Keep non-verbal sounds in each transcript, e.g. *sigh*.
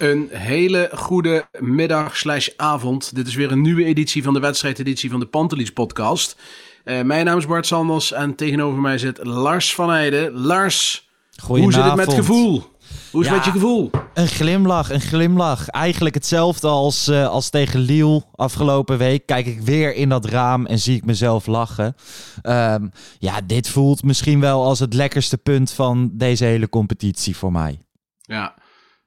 Een hele goede middag slash avond. Dit is weer een nieuwe editie van de wedstrijdeditie van de Pantelis podcast. Eh, mijn naam is Bart Sanders en tegenover mij zit Lars van Heijden. Lars, hoe zit het met gevoel? Hoe is het met je gevoel? Een glimlach, een glimlach. Eigenlijk hetzelfde als, eh, als tegen Lille afgelopen week. Kijk ik weer in dat raam en zie ik mezelf lachen. Ehm, ja, dit voelt misschien wel als het lekkerste punt van deze hele competitie voor mij. Ja,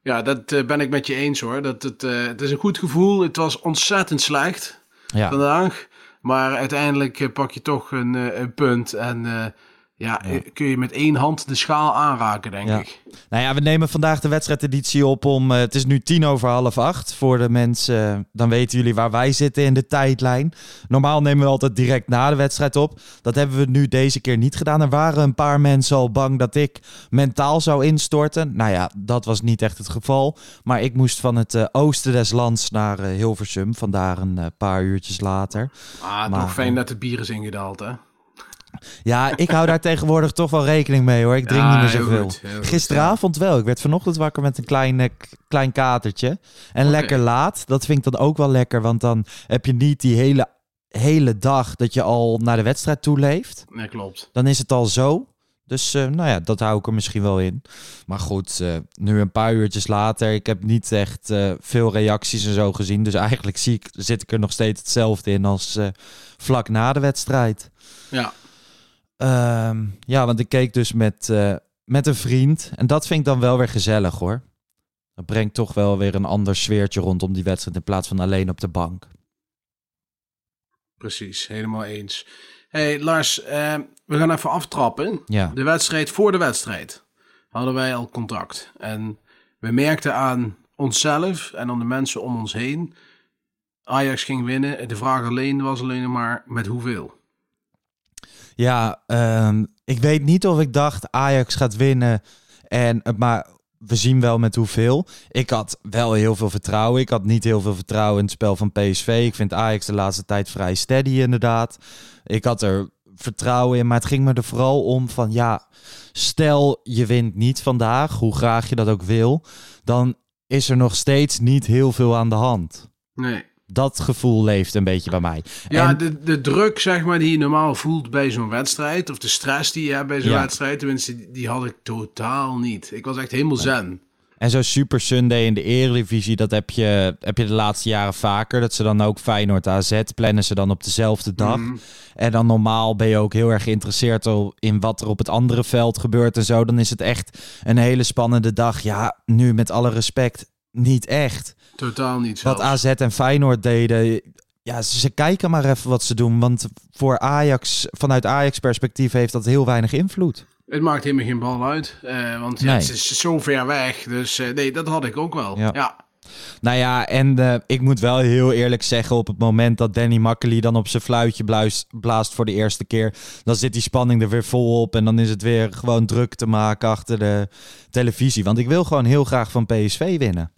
ja dat eh, ben ik met je eens hoor. Dat het, eh, het is een goed gevoel. Het was ontzettend slecht Ja, vandaag. Maar uiteindelijk eh, pak je toch een, een punt. En ja, eh, kun je met één hand de schaal aanraken, denk Ja. ik. nou ja, we nemen vandaag de wedstrijdeditie op om... eh, het is nu tien over half acht. Voor de mensen, eh, dan weten jullie waar wij zitten in de tijdlijn. Normaal nemen we altijd direct na de wedstrijd op. Dat hebben we nu deze keer niet gedaan. Er waren een paar mensen al bang dat ik mentaal zou instorten. Nou ja, dat was niet echt het geval. Maar ik moest van het oosten des lands naar Hilversum. Vandaar een paar uurtjes later. Ah, Maar, toch fijn dat het bier is ingedaald, hè? Ja, ik hou daar tegenwoordig toch wel rekening mee hoor. Ik drink Ja, niet meer zoveel. Gisteravond wel. Ik werd vanochtend wakker met een klein, eh, klein katertje. En lekker laat. Dat vind ik dan ook wel lekker. Want dan heb je niet die hele, hele dag dat je al naar de wedstrijd toe leeft. Nee, klopt. Dan is het al zo. Dus eh, nou ja, dat hou ik er misschien wel in. Maar goed, eh, nu een paar uurtjes later. Ik heb niet echt veel reacties en zo gezien. Dus eigenlijk zie ik, zit ik er nog steeds hetzelfde in als vlak na de wedstrijd. Ja. Ehm, ja, want ik keek dus met, eh, met een vriend. En dat vind ik dan wel weer gezellig hoor. Dat brengt toch wel weer een ander sfeertje rondom die wedstrijd in plaats van alleen op de bank. Precies, helemaal eens. hey, Lars, eh, we gaan even aftrappen. Ja. De wedstrijd voor de wedstrijd hadden wij al contact. En we merkten aan onszelf en aan de mensen om ons heen... Ajax ging winnen. De vraag alleen was alleen maar met hoeveel. Ja, ehm, ik weet niet of ik dacht Ajax gaat winnen. En, maar we zien wel met hoeveel. Ik had wel heel veel vertrouwen. Ik had niet heel veel vertrouwen in het spel van PSV. Ik vind Ajax de laatste tijd vrij steady inderdaad. Ik had er vertrouwen in, maar het ging me er vooral om van ja, stel je wint niet vandaag, hoe graag je dat ook wil, dan is er nog steeds niet heel veel aan de hand. Nee. Dat gevoel leeft een beetje bij mij. Ja, En- de, de druk zeg maar, die je normaal voelt bij zo'n wedstrijd... of de stress die je hebt bij zo'n Ja. wedstrijd... tenminste, die, die had ik totaal niet. Ik was echt helemaal zen. En zo'n Super Sunday in de Eredivisie, dat heb je, heb je de laatste jaren vaker. Dat ze dan ook Feyenoord AZ plannen ze dan op dezelfde dag. Mhm. En dan normaal ben je ook heel erg geïnteresseerd in wat er op het andere veld gebeurt en zo. Dan is het echt een hele spannende dag. Ja, nu met alle respect, niet echt. Totaal niet Wat. AZ en Feyenoord deden, ja, ze, kijken maar even wat ze doen. Want voor Ajax, vanuit Ajax perspectief heeft dat heel weinig invloed. Het maakt helemaal geen bal uit. eh, want ja, het is zo ver weg. Dus eh, nee, dat had ik ook wel. Ja. Ja. Nou ja, en eh, ik moet wel heel eerlijk zeggen, op het moment dat Danny Makkely dan op zijn fluitje bluist, blaast voor de eerste keer, dan zit die spanning er weer vol op en dan is het weer gewoon druk te maken achter de televisie. Want ik wil gewoon heel graag van PSV winnen.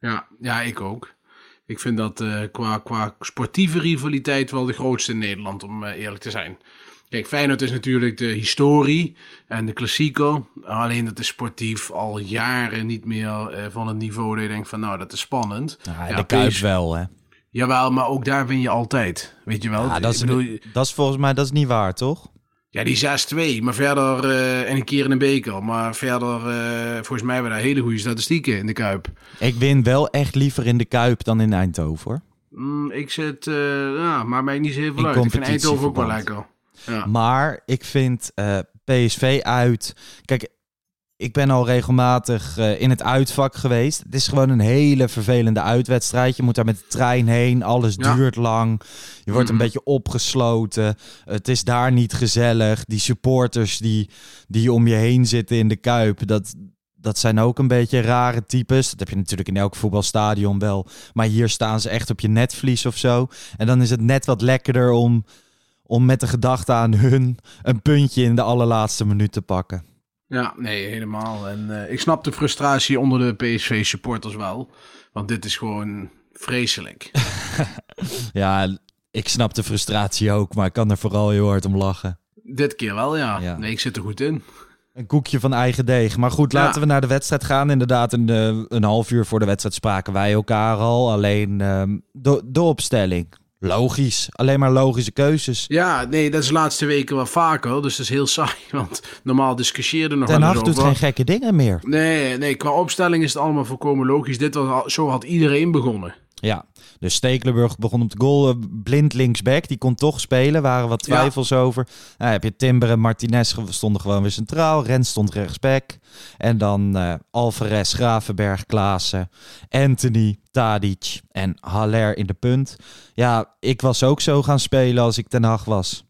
Ja, ja, ik ook. Ik vind dat eh, qua, qua sportieve rivaliteit wel de grootste in Nederland, om eh, eerlijk te zijn. Kijk, Feyenoord is natuurlijk de historie en de klassieker. Alleen dat is sportief al jaren niet meer eh, van het niveau dat je denkt van nou, dat is spannend. Ja, Ja, de Kuip wel, hè. Jawel, maar ook daar win je altijd. Weet je wel? Ja, dat, is, bedoel, dat is volgens mij dat is niet waar, toch? Ja, die 6-2, maar verder eh, en een keer in een beker. Maar verder, eh, volgens mij hebben we daar hele goede statistieken in de Kuip. Ik win wel echt liever in de Kuip dan in Eindhoven, hoor. Mm, ik zit, eh, ja, maar mij niet zo heel veel In uit. Ik vind Eindhoven ook wel lekker. Ja. Maar ik vind PSV uit. Kijk, ik ben al regelmatig eh, in het uitvak geweest. Het is gewoon een hele vervelende uitwedstrijd. Je moet daar met de trein heen. Alles Ja. duurt lang. Je wordt een Mhm. beetje opgesloten. Het is daar niet gezellig. Die supporters die, die om je heen zitten in de kuip. Dat, dat zijn ook een beetje rare types. Dat heb je natuurlijk in elk voetbalstadion wel. Maar hier staan ze echt op je netvlies of zo. En dan is het net wat lekkerder om, om met de gedachte aan hun een puntje in de allerlaatste minuut te pakken. Ja, nee, helemaal. En eh, ik snap de frustratie onder de PSV-supporters wel. Want dit is gewoon vreselijk. *laughs* Ja, ik snap de frustratie ook, maar ik kan er vooral heel hard om lachen. dit keer wel, ja. Ja. Nee, ik zit er goed in. Een koekje van eigen deeg. Maar goed, laten Ja. we naar de wedstrijd gaan. Inderdaad, een, eh, een half uur voor de wedstrijd spraken wij elkaar al. Alleen ehm, de, de opstelling. Logisch. Alleen maar logische keuzes. Ja, nee, dat is de laatste weken wel vaker. Dus dat is heel *laughs* saai. Want normaal discussieerde nog Ten Hag doet geen gekke dingen meer. Nee, nee, qua opstelling is het allemaal volkomen logisch. Dit was al, zo had iedereen begonnen. Ja, dus Stekelenburg begon op de goal. eh, Blind linksback, die kon toch spelen. Waren wat Ja. twijfels over. Nou, heb je Timber en Martinez stonden gewoon weer centraal. Rens stond rechtsback. En dan eh Alvarez, Gravenberg, Klaassen, Anthony, Tadic en Haller in de punt. Ja, ik was ook zo gaan spelen als ik Ten Hag was.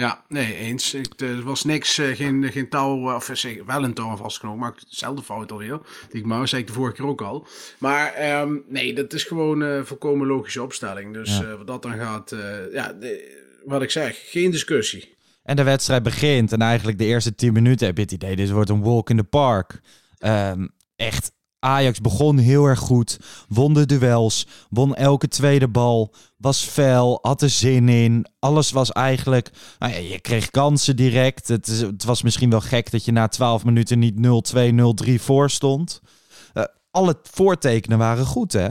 Ja, nee, eens. Ik, er was niks, eh, geen, geen touw, eh, of eh, wel een touw vastgenomen, maar ik dezelfde fout alweer. Die ik maar, zei ik de vorige keer ook al. Maar ehm, nee, dat is gewoon een volkomen logische opstelling. Dus Ja. eh, wat dat dan gaat, eh, ja, de- wat ik zeg, geen discussie. En de wedstrijd begint. En eigenlijk de eerste 10 minuten heb je het idee, dit wordt een walk in the park. Ehm, echt, Ajax begon heel erg goed. Won de duels. Won elke tweede bal. Was fel. Had er zin in. Alles was eigenlijk... Nou ja, je kreeg kansen direct. Het, was misschien wel gek dat je na 12 minuten niet 0-2, 0-3 voor stond. Eh, alle voortekenen waren goed, hè?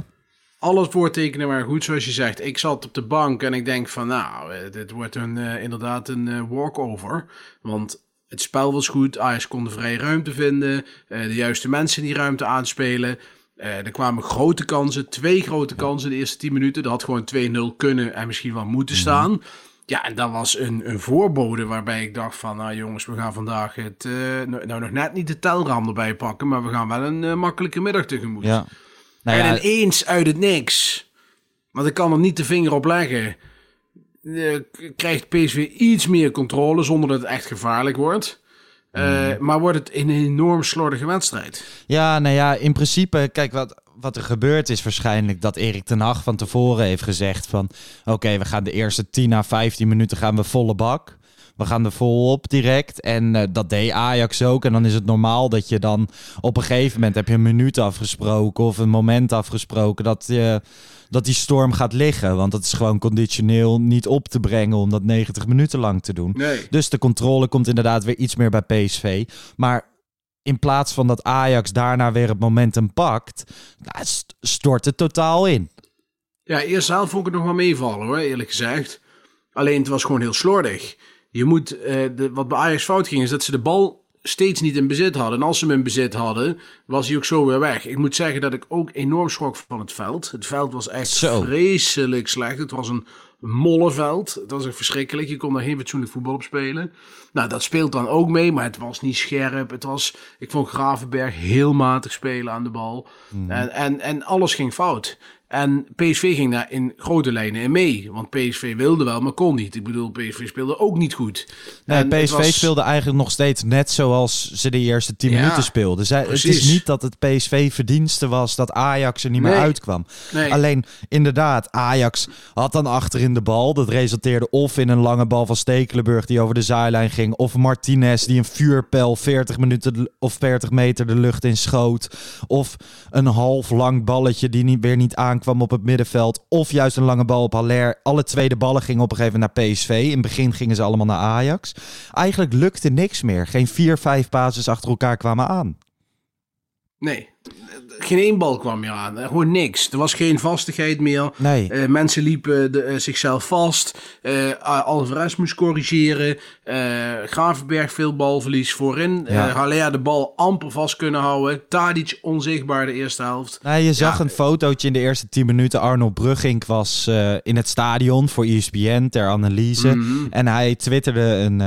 Alles voortekenen waren goed, zoals je zegt. Ik zat op de bank en ik denk van, nou, eh, dit wordt een, eh, inderdaad een walkover. Want het spel was goed, Ajax kon de vrije ruimte vinden, eh, de juiste mensen die ruimte aanspelen. Eh, er kwamen grote kansen, twee grote kansen de eerste 10 minuten. Dat had gewoon 2-0 kunnen en misschien wel moeten staan. Ja, en dat was een, een voorbode waarbij ik dacht van, nou jongens, we gaan vandaag het, eh, nou, nou nog net niet de telram erbij pakken, maar we gaan wel een makkelijke middag tegemoet. Ja. Nou en ineens uit het niks, want ik kan er niet de vinger op leggen, krijgt PSV iets meer controle zonder dat het echt gevaarlijk wordt. Eh, Maar wordt het een enorm slordige wedstrijd. Ja, nou ja, in principe, kijk, wat, wat er gebeurt is waarschijnlijk dat Erik ten Hag van tevoren heeft gezegd van... Oké, we gaan de eerste 10 à 15 minuten gaan we volle bak. We gaan er volop direct. En eh, dat deed Ajax ook. En dan is het normaal dat je dan op een gegeven moment heb je een minuut afgesproken of een moment afgesproken dat, je, dat die storm gaat liggen. Want dat is gewoon conditioneel niet op te brengen om dat 90 minuten lang te doen. Nee. Dus de controle komt inderdaad weer iets meer bij PSV. Maar in plaats van dat Ajax daarna weer het momentum pakt, nou, st- stort het totaal in. Ja, eerst zelf vond ik het nog wel meevallen hoor, eerlijk gezegd. Alleen het was gewoon heel slordig. Je moet, eh, de, wat bij Ajax fout ging, is dat ze de bal steeds niet in bezit hadden. En als ze hem in bezit hadden, was hij ook zo weer weg. Ik moet zeggen dat ik ook enorm schrok van het veld. Het veld was echt Zo. vreselijk slecht. Het was een mollenveld. Het was echt verschrikkelijk. Je kon daar geen fatsoenlijk voetbal op spelen. Nou, dat speelt dan ook mee, maar het was niet scherp. Het was, ik vond Gravenberg heel matig spelen aan de bal. En, en, en alles ging fout. En PSV ging daar in grote lijnen in mee. Want PSV wilde wel, maar kon niet. Ik bedoel, PSV speelde ook niet goed. Nee, En PSV was- speelde eigenlijk nog steeds net zoals ze de eerste 10 Ja, minuten speelden. Zij, het is niet dat het PSV verdienste was dat Ajax er niet meer uitkwam. Nee. Alleen inderdaad, Ajax had dan achterin de bal. Dat resulteerde of in een lange bal van Stekelenburg die over de zijlijn ging. Of Martinez die een vuurpijl 40, minuten of 40 meter de lucht in schoot. Of een half lang balletje die niet, weer niet aankwam op het middenveld. Of juist een lange bal op Haller. Alle tweede ballen gingen op een gegeven moment naar PSV. In het begin gingen ze allemaal naar Ajax. Eigenlijk lukte niks meer. Geen vier, vijf bases achter elkaar kwamen aan. Nee, geen één bal kwam meer aan. Gewoon niks. Er was geen vastigheid meer. Nee. Eh, mensen liepen de, eh, zichzelf vast. Eh Alvarez moest corrigeren. Gravenberg veel balverlies voorin. Ja. Haller de bal amper vast kunnen houden. Tadic onzichtbaar de eerste helft. Nou, je zag Ja. een fotootje in de eerste 10 minuten. Arnold Brugging was in het stadion voor ESPN ter analyse. Mhm. En hij twitterde een,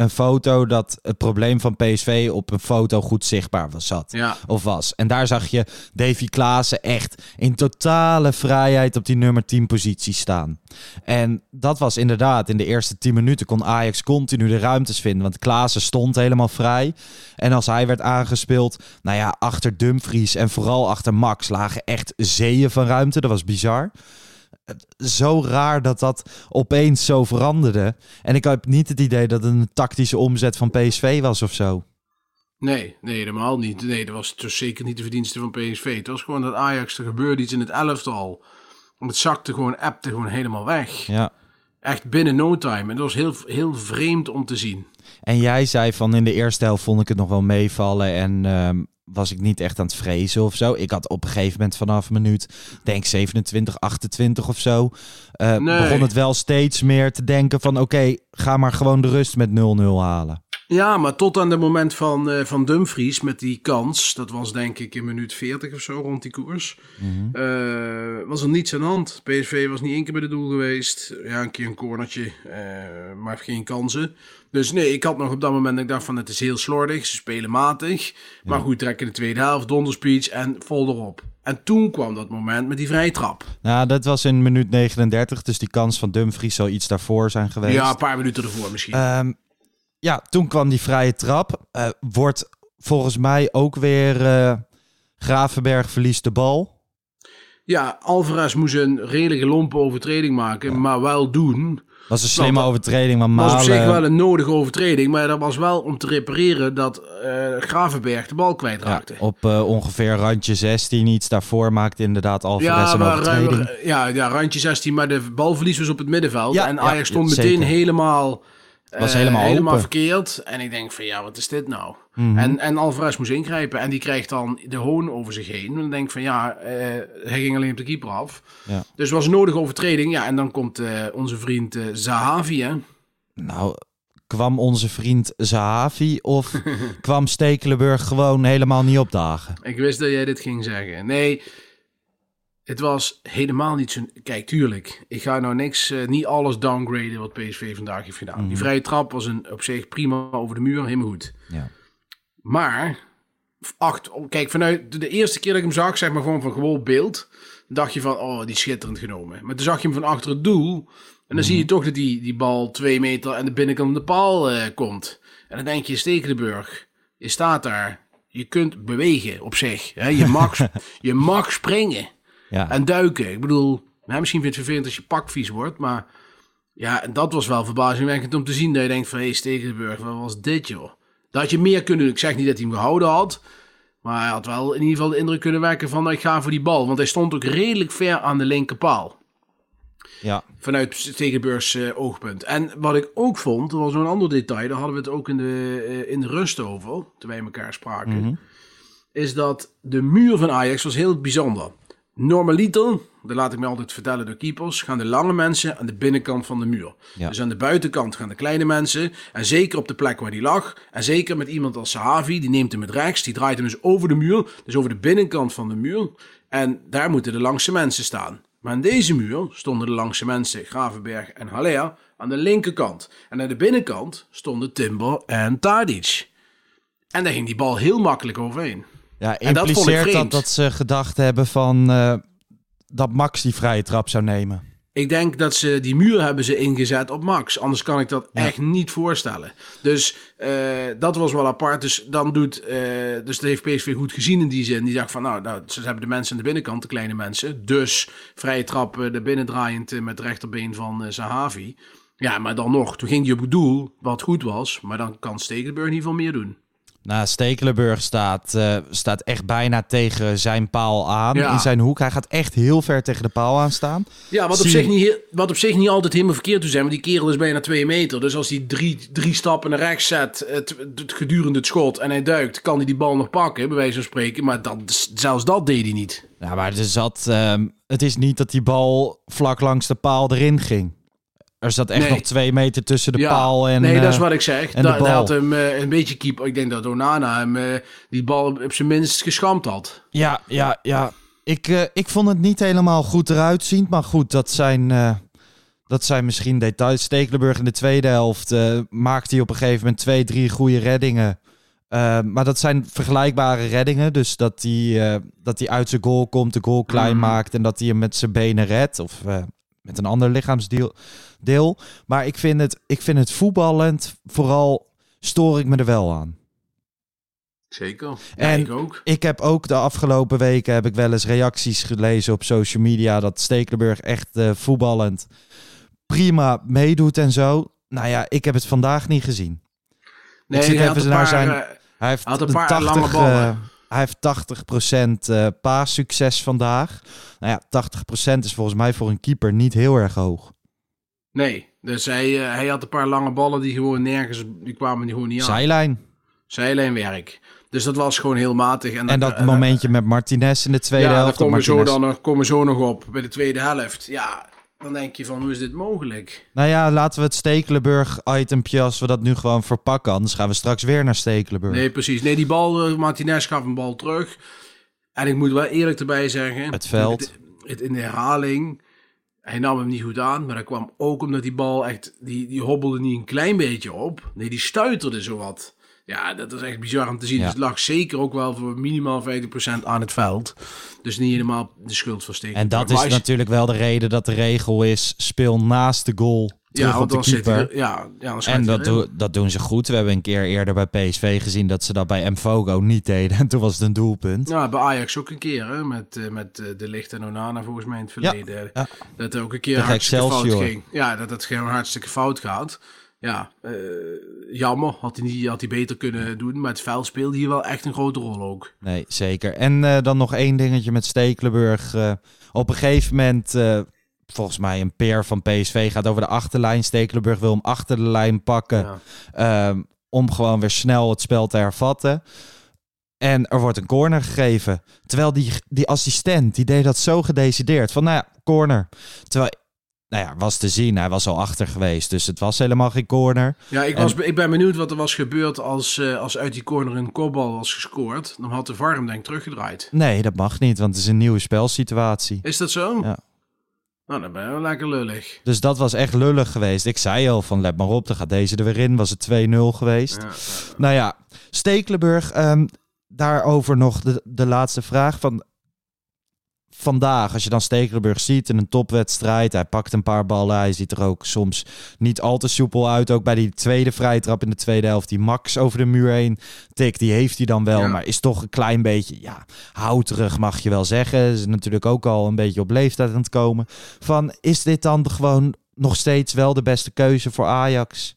een foto dat het probleem van PSV op een foto goed zichtbaar was, zat. Ja. Of was. En daar zag je Davy Klaassen echt in totale vrijheid op die nummer 10 positie staan. En dat was inderdaad, in de eerste 10 minuten kon Ajax continu de ruimtes vinden. Want Klaassen stond helemaal vrij. En als hij werd aangespeeld, nou ja, achter Dumfries en vooral achter Max lagen echt zeeën van ruimte. Dat was bizar. Zo raar dat dat opeens zo veranderde. En ik heb niet het idee dat het een tactische omzet van PSV was of zo. Nee, nee, helemaal niet. Nee, dat was dus zeker niet de verdienste van PSV. Het was gewoon dat Ajax, er gebeurde iets in het elftal. Het zakte gewoon, appte gewoon helemaal weg. Ja. Echt binnen no time. En dat was heel, heel vreemd om te zien. En jij zei van in de eerste helft vond ik het nog wel meevallen en ehm, was ik niet echt aan het vrezen of zo. Ik had op een gegeven moment vanaf minuut, denk 27, 28 of zo, eh, Nee. begon het wel steeds meer te denken van oké, ga maar gewoon de rust met 0-0 halen. Ja, maar tot aan het moment van, eh, van Dumfries met die kans, dat was denk ik in minuut 40 of zo rond die koers, eh, was er niets aan de hand. PSV was niet één keer bij de doel geweest. Ja, een keer een cornertje, maar geen kansen. Dus nee, ik had nog op dat moment, ik dacht van het is heel slordig, ze spelen matig. Maar goed, trekken de tweede helft, donderspeech en vol erop. En toen kwam dat moment met die vrije trap. Nou, dat was in minuut 39, dus die kans van Dumfries zal iets daarvoor zijn geweest. Ja, een paar minuten ervoor misschien. Ehm, ja, toen kwam die vrije trap. Eh, wordt volgens mij ook weer eh, Gravenberg verliest de bal. ja, Alvarez moest een redelijke lompe overtreding maken, maar wel doen. Was een slimme dat- overtreding, maar was op zich wel een nodige overtreding, maar dat was wel om te repareren dat eh, Gravenberg de bal Ja, kwijtraakte. op eh, ongeveer randje 16, iets daarvoor maakte inderdaad Alvarez een maar, overtreding. eh, ja, ja, randje 16, maar de balverlies was op het middenveld. Ja, en ja, Ajax stond ja, meteen zeker. helemaal, Was eh, helemaal helemaal open. verkeerd. En ik denk van ja, wat is dit nou? Mhm. En, en Alvarez moest ingrijpen en die krijgt dan de hoon over zich heen. En dan denk ik van ja, eh, hij ging alleen op de keeper af. Ja. Dus was een nodige overtreding. Ja, en dan komt eh, onze vriend eh, Zahavi, hè? Nou, kwam onze vriend Zahavi of *laughs* kwam Stekelenburg gewoon helemaal niet opdagen? Ik wist dat jij dit ging zeggen. Nee, het was helemaal niet zo... Kijk, tuurlijk. Ik ga nou niks, eh, niet alles downgraden wat PSV vandaag heeft gedaan. Die vrije trap was een, op zich prima over de muur, helemaal goed. Ja. Maar, acht, kijk, vanuit de, de eerste keer dat ik hem zag, zeg maar gewoon van gewoon beeld, dacht je van, oh, die is schitterend genomen. Maar toen zag je hem van achter het doel, en dan zie je toch dat die, die bal twee meter aan de binnenkant van de paal eh, komt. En dan denk je, Stekelenburg, je staat daar, je kunt bewegen op zich. Hè? Je, mag, *laughs* je mag springen Ja. en duiken. Ik bedoel, hè, misschien vind je het vervelend als je pak vies wordt, maar ja, en dat was wel verbazingwekkend om te zien dat je denkt van, hé, hey, Stekelenburg, wat was dit, joh? Dat had je meer kunnen doen. Ik zeg niet dat hij hem gehouden had, maar hij had wel in ieder geval de indruk kunnen wekken van, nou, ik ga voor die bal. Want hij stond ook redelijk ver aan de linkerpaal. ja. Vanuit Stekelenburgs eh, oogpunt. En wat ik ook vond, er was een ander detail, daar hadden we het ook in de, eh, in de rust over, toen wij elkaar spraken, is dat de muur van Ajax was heel bijzonder. Normaliter, dat laat ik me altijd vertellen door keepers, gaan de lange mensen aan de binnenkant van de muur. Ja. Dus aan de buitenkant gaan de kleine mensen. En zeker op de plek waar die lag. En zeker met iemand als Sahavi, die neemt hem met rechts. Die draait hem dus over de muur. Dus over de binnenkant van de muur. En daar moeten de langste mensen staan. Maar aan deze muur stonden de langste mensen, Gravenberg en Haller, aan de linkerkant. En aan de binnenkant stonden Timber en Tadic. En daar ging die bal heel makkelijk overheen. Ja, En dat vond ik impliceert dat dat ze gedacht hebben van eh, dat Max die vrije trap zou nemen? Ik denk dat ze die muur hebben ze ingezet op Max. Anders kan ik dat echt niet voorstellen. Dus eh, dat was wel apart. Dus dan doet, eh, dus dat heeft PSV goed gezien in die zin. Die dacht van, nou, nou, ze hebben de mensen aan de binnenkant, de kleine mensen. Dus vrije trap de binnendraaiend eh, met het rechterbeen van Zahavi. Ja, maar dan nog, toen ging hij op het doel, wat goed was. Maar dan kan Stekelenburg in ieder geval meer doen. Nou, Stekelenburg staat, eh, staat echt bijna tegen zijn paal aan Ja. in zijn hoek. Hij gaat echt heel ver tegen de paal aan staan. Ja, wat op, zich niet, wat op zich niet altijd helemaal verkeerd zou zijn. Want die kerel is bijna twee meter. Dus als hij drie, drie stappen naar rechts zet het, het, gedurende het schot en hij duikt, kan hij die bal nog pakken, bij wijze van spreken. Maar dat, zelfs dat deed hij niet. Ja, maar er zat, ehm, het is niet dat die bal vlak langs de paal erin ging. Er zat echt Nee. nog twee meter tussen de Ja, paal en... nee, dat is eh, wat ik zeg. en Da- de Daar bal. had hem eh, een beetje keeper. Ik denk dat Onana hem eh, die bal op zijn minst geschampt had. Ja, ja, ja. Ik, ik vond het niet helemaal goed eruit zien. Maar goed, dat zijn, dat zijn misschien details. Stekelenburg in de tweede helft eh maakt hij op een gegeven moment twee, drie goede reddingen. Maar dat zijn vergelijkbare reddingen. Dus dat hij, dat hij uit zijn goal komt, de goal klein Mhm. maakt. En dat hij hem met zijn benen redt. Of met een ander lichaamsdeel. Deel. Maar ik vind, het, ik vind het voetballend, vooral stoor ik me er wel aan. Zeker. Ja, En- ik ook. Ik heb ook de afgelopen weken heb ik wel eens reacties gelezen op social media dat Stekelenburg echt eh, voetballend prima meedoet en zo. Nou ja, ik heb het vandaag niet gezien. Nee, zit even naar paar, zijn- eh, Hij heeft had een paar 80, lange ballen. eh, hij heeft 80% eh paassucces vandaag. Nou ja, 80% is volgens mij voor een keeper niet heel erg hoog. Nee, dus hij, eh, hij had een paar lange ballen die gewoon nergens, die kwamen die gewoon niet aan. Zijlijn. Zijlijnwerk. Dus dat was gewoon heel matig. En, En dat en- momentje met Martinez in de tweede ja, helft. daar komen zo dan, komen zo nog op bij de tweede helft. Ja, dan denk je van hoe is dit mogelijk? Nou ja, laten we het Stekelenburg-itempje, als we dat nu gewoon verpakken. Anders gaan we straks weer naar Stekelenburg. Nee, precies. Nee, die bal, eh, Martinez gaf een bal terug. En ik moet wel eerlijk erbij zeggen. Het veld. Het, het in de herhaling. Hij nam hem niet goed aan. Maar dat kwam ook omdat die bal echt. Die, die hobbelde niet een klein beetje op. Nee, die stuiterde zowat. Ja, dat is echt bizar om te zien. Ja. Dus het lag zeker ook wel voor minimaal 50% aan het veld. Dus niet helemaal de schuld van Steken. En dat is natuurlijk wel de reden dat de regel is: speel naast de goal terug ja, op de hij keeper. er- ja, ja, dan En dat, dat doen ze goed. We hebben een keer eerder bij PSV gezien dat ze dat bij Mfogo niet deden. *laughs* En toen was het een doelpunt. Ja, bij Ajax ook een keer, hè, met, eh, met eh, De Licht en Onana volgens mij in het verleden. ja. Dat er ook een keer Tegen hartstikke fout ging. Ja, dat het gewoon hartstikke fout gaat. Ja, eh, jammer. Had hij, niet, had hij beter kunnen doen. Maar het veld speelde hier wel echt een grote rol ook. Nee, zeker. En dan nog één dingetje met Stekelenburg. Op een gegeven moment, volgens mij een peer van PSV gaat over de achterlijn. Stekelenburg wil hem achter de lijn pakken. Ja. ehm, om gewoon weer snel het spel te hervatten. En er wordt een corner gegeven. Terwijl die, die assistent, die deed dat zo gedecideerd. Van, nou ja, corner. Terwijl, nou ja, was te zien. Hij was al achter geweest. Dus het was helemaal geen corner. Ja, ik, En- was, ik ben benieuwd wat er was gebeurd als, eh, als uit die corner een kopbal was gescoord. Dan had de VAR hem denk ik teruggedraaid. Nee, dat mag niet, want het is een nieuwe spelsituatie. Is dat zo? Ja. Nou, dan ben je wel lekker lullig. Dus dat was echt lullig geweest. Ik zei al van let maar op, dan gaat deze er weer in. Was het 2-0 geweest. Ja, ja. Nou ja, Stekelenburg, ehm, daarover nog de, de laatste vraag van vandaag. Als je dan Stekelenburg ziet in een topwedstrijd, hij pakt een paar ballen. Hij ziet er ook soms niet al te soepel uit. Ook bij die tweede vrije trap in de tweede helft, die Max over de muur heen tik, die heeft hij dan wel. Ja. Maar is toch een klein beetje, ja, houterig mag je wel zeggen. Is natuurlijk ook al een beetje op leeftijd aan het komen. Van, is dit dan gewoon nog steeds wel de beste keuze voor Ajax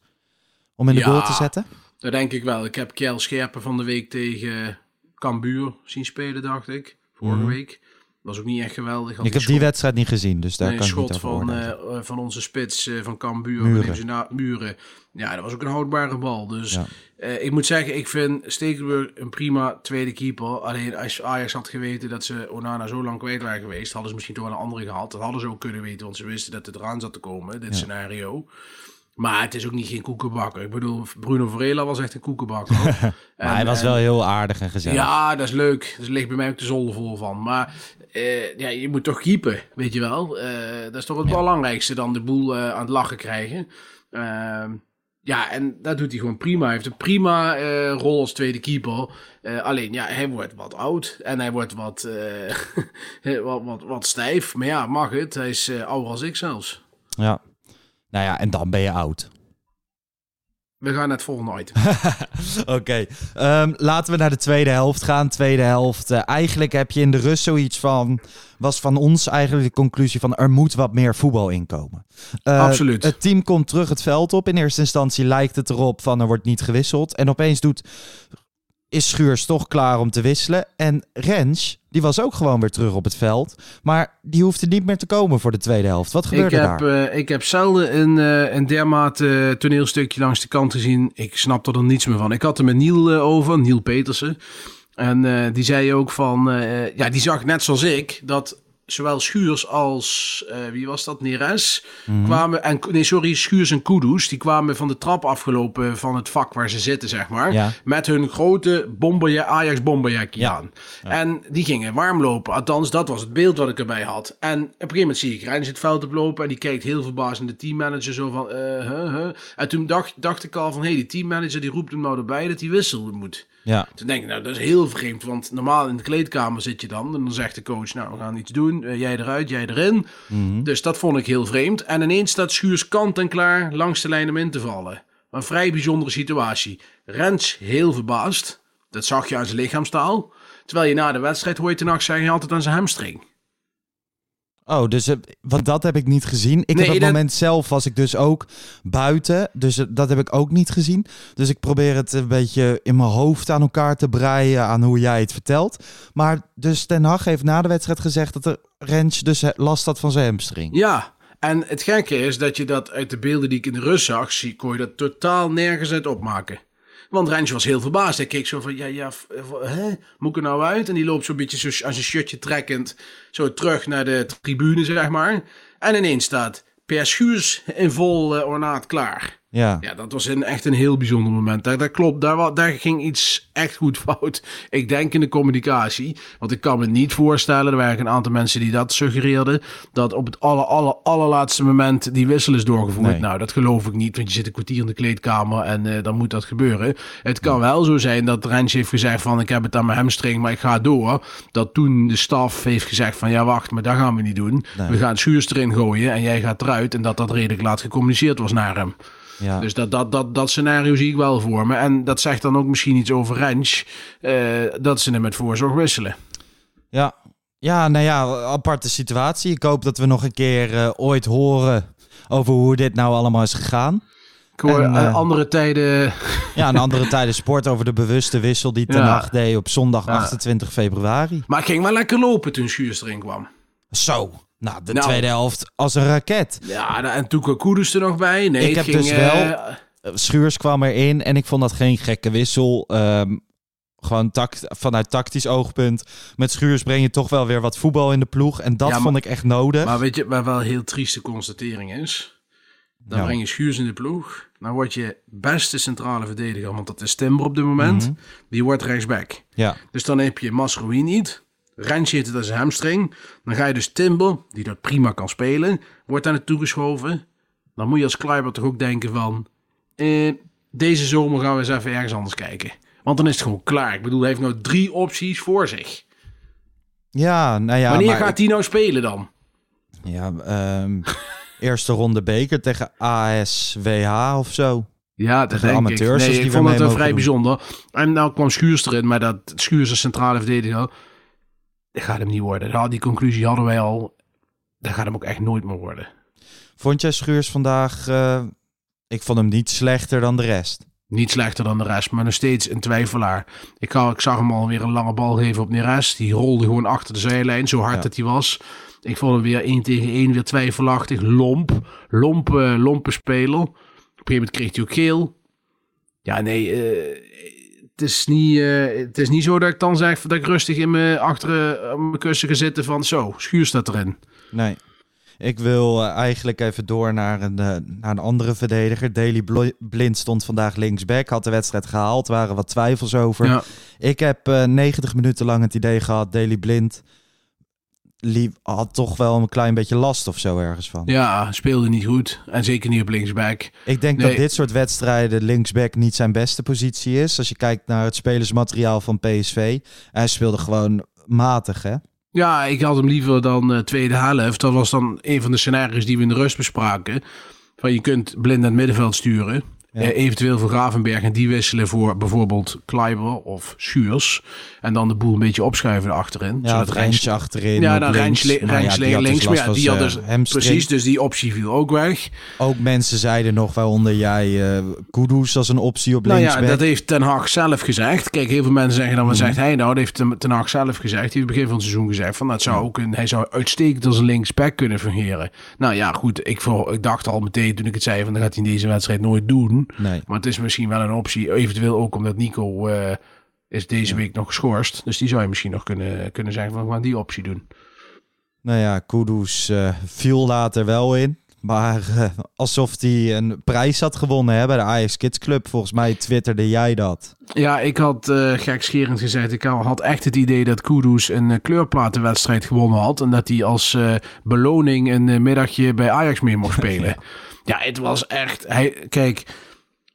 om in de Ja. goal te zetten? Dat denk ik wel. Ik heb Kjell Scherpen van de week tegen Cambuur zien spelen, dacht ik. Vorige Mhm. week. Was ook niet echt geweldig. Had Ik heb die wedstrijd niet gezien, dus daar nee, kan ik niet schot over van, eh, van onze spits eh, van Cambuur. Muren. Muren. Na, muren. Ja, dat was ook een houdbare bal. Dus Ja. eh, ik moet zeggen, ik vind Stekelenburg een prima tweede keeper. Alleen als Ajax had geweten dat ze Onana zo lang kwijt waren geweest, hadden ze misschien toch wel een andere gehad. Dat hadden ze ook kunnen weten, want ze wisten dat het eraan zat te komen, dit Ja. scenario. Maar het is ook niet geen koekenbakker. Ik bedoel, Bruno Varela was echt een koekenbakker. *laughs* Maar En- hij was en- wel heel aardig en gezellig. ja, dat is leuk. Dus ligt bij mij ook de zolder vol van. Maar eh, ja, je moet toch keepen, weet je wel. Eh, dat is toch het belangrijkste dan de boel eh, aan het lachen krijgen. Ehm, ja, en dat doet hij gewoon prima. Hij heeft een prima rol als tweede keeper. Alleen, ja, hij wordt wat oud. En hij wordt wat, *laughs* wat, wat, wat stijf. Maar ja, mag het. Hij is ouder als ik zelfs. Ja. Nou ja, en dan ben je oud. We gaan naar het volgende item. *laughs* Oké, ehm, laten we naar de tweede helft gaan. Tweede helft. eh, eigenlijk heb je in de rust zoiets van. Was van ons eigenlijk de conclusie van er moet wat meer voetbal inkomen. Eh, Absoluut. Het team komt terug het veld op. In eerste instantie lijkt het erop van er wordt niet gewisseld. En opeens doet is Schuurs toch klaar om te wisselen. En Rens, die was ook gewoon weer terug op het veld. Maar die hoefde niet meer te komen voor de tweede helft. Wat Ik gebeurde heb, daar? eh, ik heb zelden een, eh, een dermate toneelstukje langs de kant gezien. Ik snapte er niets meer van. Ik had er met Niel eh, over, Niel Petersen. En die zei ook van, ja, die zag net zoals ik dat zowel Schuurs als, eh, wie was dat, Neres, Mhm. kwamen, en, nee, sorry, Schuurs en Kudus, die kwamen van de trap afgelopen van het vak waar ze zitten, zeg maar. Ja. Met hun grote Ajax bomberjakje Ja. aan. En die gingen warm lopen. Althans, dat was het beeld wat ik erbij had. En op een gegeven moment zie ik Rens het veld oplopen. En die kijkt heel verbaasd naar de teammanager. Zo van, eh, huh, huh. En toen dacht, dacht ik al van, hé, hey, die teammanager die roept hem nou erbij dat hij wisselen moet. Ja, Toen denk ik, nou, dat is heel vreemd. Want normaal in de kleedkamer zit je dan. En dan zegt de coach, nou, we gaan iets doen. Eh, jij eruit, jij erin. Dus dat vond ik heel vreemd. En ineens staat Schuurs kant en klaar langs de lijn om in te vallen. Een vrij bijzondere situatie. Rens heel verbaasd. Dat zag je aan zijn lichaamstaal. Terwijl je na de wedstrijd hoor je ten nacht zeggen altijd aan zijn hamstring. Oh, dus eh, want dat heb ik niet gezien. Ik Nee, heb het dat- moment zelf was ik dus ook buiten, dus eh, dat heb ik ook niet gezien. Dus ik probeer het een beetje in mijn hoofd aan elkaar te breien aan hoe jij het vertelt. Maar dus Ten Hag heeft na de wedstrijd gezegd dat de Rens dus eh, last had van zijn hamstring. Ja, en het gekke is dat je dat uit de beelden die ik in de rust zag, zie, kon je dat totaal nergens uit opmaken. Want Rens was heel verbaasd. Hij keek zo van, ja, ja, hè? moet ik er nou uit? En die loopt zo'n beetje zo aan zijn shirtje trekkend zo terug naar de tribune, zeg maar. En ineens staat Per Schuurs in vol eh, ornaat klaar. Ja. Ja, dat was een, echt een heel bijzonder moment. Daar, dat klopt, daar, daar ging iets echt goed fout. *laughs* Ik denk in de communicatie. Want ik kan me niet voorstellen, er waren een aantal mensen die dat suggereerden, dat op het aller, aller, allerlaatste moment die wissel is doorgevoerd. Nee. Nou, dat geloof ik niet, want je zit een kwartier in de kleedkamer en eh, dan moet dat gebeuren. Het kan wel zo zijn dat Rens heeft gezegd van, ik heb het aan mijn hamstring, maar ik ga door. Dat toen de staf heeft gezegd van, ja wacht, maar dat gaan we niet doen. Nee. We gaan Schuurs erin gooien en jij gaat eruit. En dat dat redelijk laat gecommuniceerd was naar hem. Ja. Dus dat, dat, dat, dat scenario zie ik wel voor me. En dat zegt dan ook misschien iets over Rens. eh, dat ze hem met voorzorg wisselen. Ja. ja, nou ja, aparte situatie. Ik hoop dat we nog een keer eh, ooit horen over hoe dit nou allemaal is gegaan. Ik hoor En, eh, andere tijden. Ja, een andere tijden sport over de bewuste wissel die Ten Ja. Hag deed op zondag Ja. 28 februari. Maar het ging wel lekker lopen toen Schuurs erin kwam. Zo, nou, de Nou. tweede helft als een raket. Ja, en toen kwam Koeders er nog bij. Nee, Ik heb ging, dus eh, wel- Schuurs kwam erin en ik vond dat geen gekke wissel. Ehm, gewoon tact, vanuit tactisch oogpunt. Met Schuurs breng je toch wel weer wat voetbal in de ploeg. En dat Ja, maar- vond ik echt nodig. Maar weet je, waar wel een heel trieste constatering is? Dan Ja. breng je Schuurs in de ploeg. Dan word je beste centrale verdediger, want dat is Timber op dit moment. Mhm. Die wordt rechtsback. Ja, Dus dan heb je Masrowi niet. Rensje heeft het als een hamstring. Dan ga je dus Timber, die dat prima kan spelen, wordt daar naartoe geschoven. Dan moet je als Kluivert toch ook denken van... eh, deze zomer gaan we eens even ergens anders kijken. Want dan is het gewoon klaar. Ik bedoel, hij heeft nou drie opties voor zich. ja nou ja. Wanneer maar gaat hij nou spelen dan? Ja, ehm, *laughs* eerste ronde beker tegen ASWH of zo. Ja, dat Tegen denk amateurs, ik. Nee, ik vond het vrij doen. bijzonder. En nou kwam Schuurs erin, maar dat Schuurs als centrale verdediger... Dat gaat hem niet worden. Nou, die conclusie hadden wij al. Dat gaat hem ook echt nooit meer worden. Vond jij Schuurs vandaag... eh, ik vond hem niet slechter dan de rest. Niet slechter dan de rest, maar nog steeds een twijfelaar. Ik, ik zag hem alweer een lange bal geven op Neres. Die rolde gewoon achter de zijlijn, zo hard Ja. dat hij was. Ik vond hem weer 1 tegen 1, weer twijfelachtig. Lomp, lomp, eh, lompe speler. Op een gegeven moment kreeg hij ook geel. Ja, nee, eh, het, is niet, eh, het is niet zo dat ik dan zeg dat ik rustig in mijn, achter eh, mijn kussen ga zitten van zo, Schuur staat erin. Nee. Ik wil eh, eigenlijk even door naar een, naar een andere verdediger. Daley Blo- Blind stond vandaag linksback. Had de wedstrijd gehaald. waren wat twijfels over. Ja. Ik heb eh 90 minuten lang het idee gehad. Daley Blind liep, had toch wel een klein beetje last of zo ergens van. ja, speelde niet goed. En zeker niet op linksback. Ik denk Nee. dat dit soort wedstrijden linksback niet zijn beste positie is. Als je kijkt naar het spelersmateriaal van PSV. Hij speelde gewoon matig, hè? Ja, ik had hem liever dan eh, tweede helft. Dat was dan een van de scenario's die we in de rust bespraken. Van je kunt blind naar het middenveld sturen. Ja. Eh, eventueel voor Gravenberg en die wisselen voor bijvoorbeeld Kleiber of Schuurs. En dan de boel een beetje opschuiven achterin. Ja, zodat achterin. Ja, dan links. Maar ja, die had dus links. Maar ja, die had dus, hamstring. precies, dus die optie viel ook weg. Ook mensen zeiden nog, waaronder jij, eh Kudus als een optie op Nou ja, linksback. dat heeft Ten Hag zelf gezegd. Kijk, heel veel mensen zeggen dan, wat Mhm. zegt hij nou? Dat heeft Ten- Ten Hag zelf gezegd. Die heeft het begin van het seizoen gezegd van, dat zou ook een, hij zou uitstekend als een linksback kunnen fungeren. Nou ja, goed, ik, voor, ik dacht al meteen toen ik het zei van, dat gaat hij in deze wedstrijd nooit doen. Nee. Maar het is misschien wel een optie, eventueel ook omdat Nico eh, is deze week nog geschorst. Dus die zou je misschien nog kunnen, kunnen zeggen van, we gaan die optie doen. Nou ja, Kudus eh, viel later wel in. Maar eh, alsof hij een prijs had gewonnen hè, bij de Ajax Kids Club. Volgens mij twitterde jij dat. Ja, ik had eh gekscherend gezegd, ik had echt het idee dat Kudus een kleurplatenwedstrijd gewonnen had. En dat hij als beloning een middagje bij Ajax mee mocht *laughs* spelen. ja, het was echt... Hij, kijk,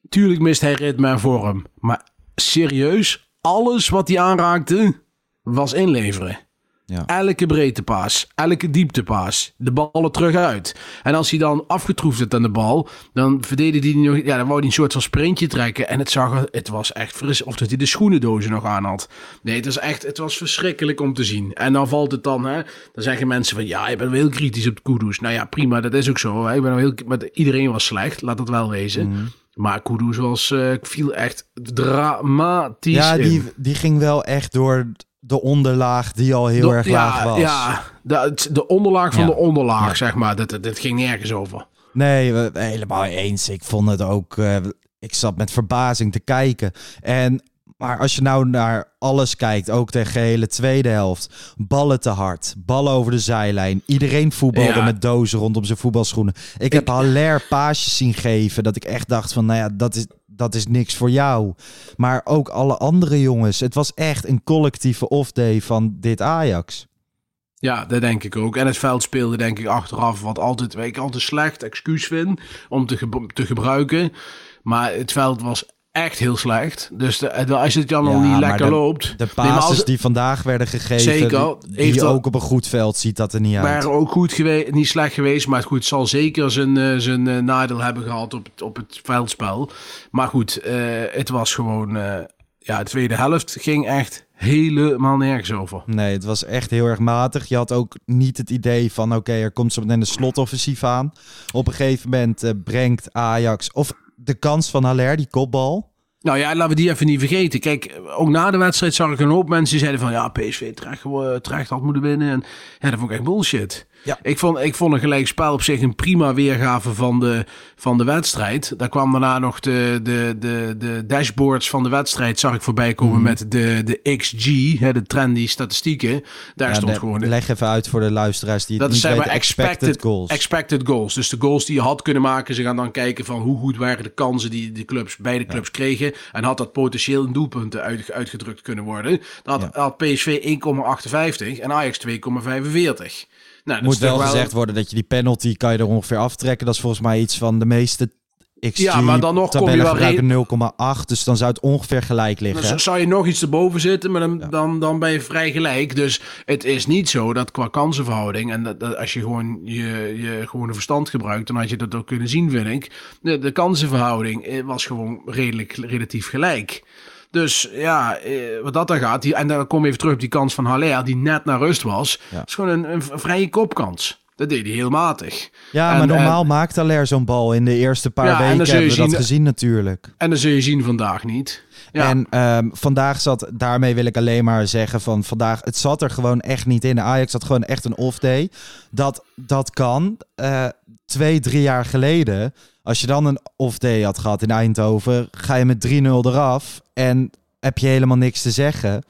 tuurlijk mist hij ritme en vorm. Maar serieus, alles wat hij aanraakte, was inleveren. Ja. Elke breedtepaas, elke dieptepaas, de ballen terug uit. En als hij dan afgetroefd werd aan de bal, dan verdedigde hij nog, ja, dan wou hij een soort van sprintje trekken. En het zag er, het was echt fris, of dat hij de schoenendozen nog aan had. Nee, het was echt, het was verschrikkelijk om te zien. En dan valt het dan, hè, dan zeggen mensen van, ja, je bent wel heel kritisch op de Kudus. Nou ja, prima, dat is ook zo. hè. Ik ben wel heel, maar iedereen was slecht, laat dat wel wezen. Maar Kudus was, eh, viel echt dramatisch Ja, in. die, die ging wel echt door de onderlaag die al heel De- erg ja, laag was. Ja, de, de onderlaag van Ja. de onderlaag, Ja. zeg maar. Dat, dat, dat ging nergens over. Nee, helemaal eens. Ik vond het ook. eh, ik zat met verbazing te kijken. En, maar als je nou naar alles kijkt, ook de gehele tweede helft. Ballen te hard, ballen over de zijlijn. Iedereen voetbalde Ja. met dozen rondom zijn voetbalschoenen. Ik, heb Haller paasjes zien geven dat ik echt dacht van, nou ja, dat is, dat is niks voor jou. Maar ook alle andere jongens. Het was echt een collectieve off-day van dit Ajax. Ja, dat denk ik ook. En het veld speelde denk ik achteraf wat altijd, wat ik altijd slecht excuus vind om te, ge- te gebruiken. Maar het veld was echt heel slecht. Dus de, als het dan niet lekker de- loopt. De passes die vandaag werden gegeven, Zeker. die, ook op een goed veld ziet dat er niet uit. waren ook goed geweest, niet slecht geweest, maar goed, het zal zeker zijn, eh, zijn eh, nadeel hebben gehad op het, op het veldspel. Maar goed, eh, het was gewoon, ja, de tweede helft ging echt helemaal nergens over. Nee, het was echt heel erg matig. Je had ook niet het idee van, oké, er komt zo meteen een slotoffensief aan. Op een gegeven moment brengt Ajax, of de kans van Haller, die kopbal. Nou ja, laten we die even niet vergeten. Kijk, ook na de wedstrijd zag ik een hoop mensen die zeiden van... ja, PSV terecht, gewoon- terecht had moeten winnen. En ja, dat vond ik echt bullshit. Ja. Ik, vond, ik vond een gelijkspel op zich een prima weergave van de, van de wedstrijd. Daar kwam daarna nog de, de, de, de dashboards van de wedstrijd... zag ik voorbij komen Mhm. met de, de XG, hè, de trendy statistieken. Daar Ja, stond de- gewoon... Leg even uit voor de luisteraars die het Dat niet zijn weten. expected, goals. expected goals. Dus de goals die je had kunnen maken. Ze gaan dan kijken van hoe goed waren de kansen die de clubs, beide clubs kregen. En had dat potentieel in doelpunten uit, uitgedrukt kunnen worden. Dan had, had PSV 1,58 en Ajax 2,45. Nou, Moet wel gezegd worden dat je die penalty kan je er ongeveer aftrekken. Dat is volgens mij iets van de meeste XG Ja, maar dan nog kom je wel gebruiken 0,8. Dus dan zou het ongeveer gelijk liggen. Dan zou je nog iets erboven zitten, maar dan, dan, dan ben je vrij gelijk. Dus het is niet zo dat qua kansenverhouding... en dat, dat als je gewoon je, je gewone verstand gebruikt... dan had je dat ook kunnen zien, vind ik. De, de kansenverhouding eh, was gewoon redelijk, relatief gelijk. Dus ja, eh, wat dat dan gaat... Die, en dan kom je even terug op die kans van Haller... die net naar rust was. Ja. Is gewoon een, een vrije kopkans. Dat deed hij heel matig. Ja, En- maar normaal en- maakt Haller zo'n bal. In de eerste paar Ja, weken hebben we dat zien- gezien natuurlijk. En dat zul je zien vandaag niet. Ja. En ehm, vandaag zat, daarmee wil ik alleen maar zeggen van vandaag, het zat er gewoon echt niet in. Ajax had gewoon echt een off day. Dat, dat kan. Eh, twee, drie jaar geleden, als je dan een off day had gehad in Eindhoven, ga je met 3-0 eraf en heb je helemaal niks te zeggen.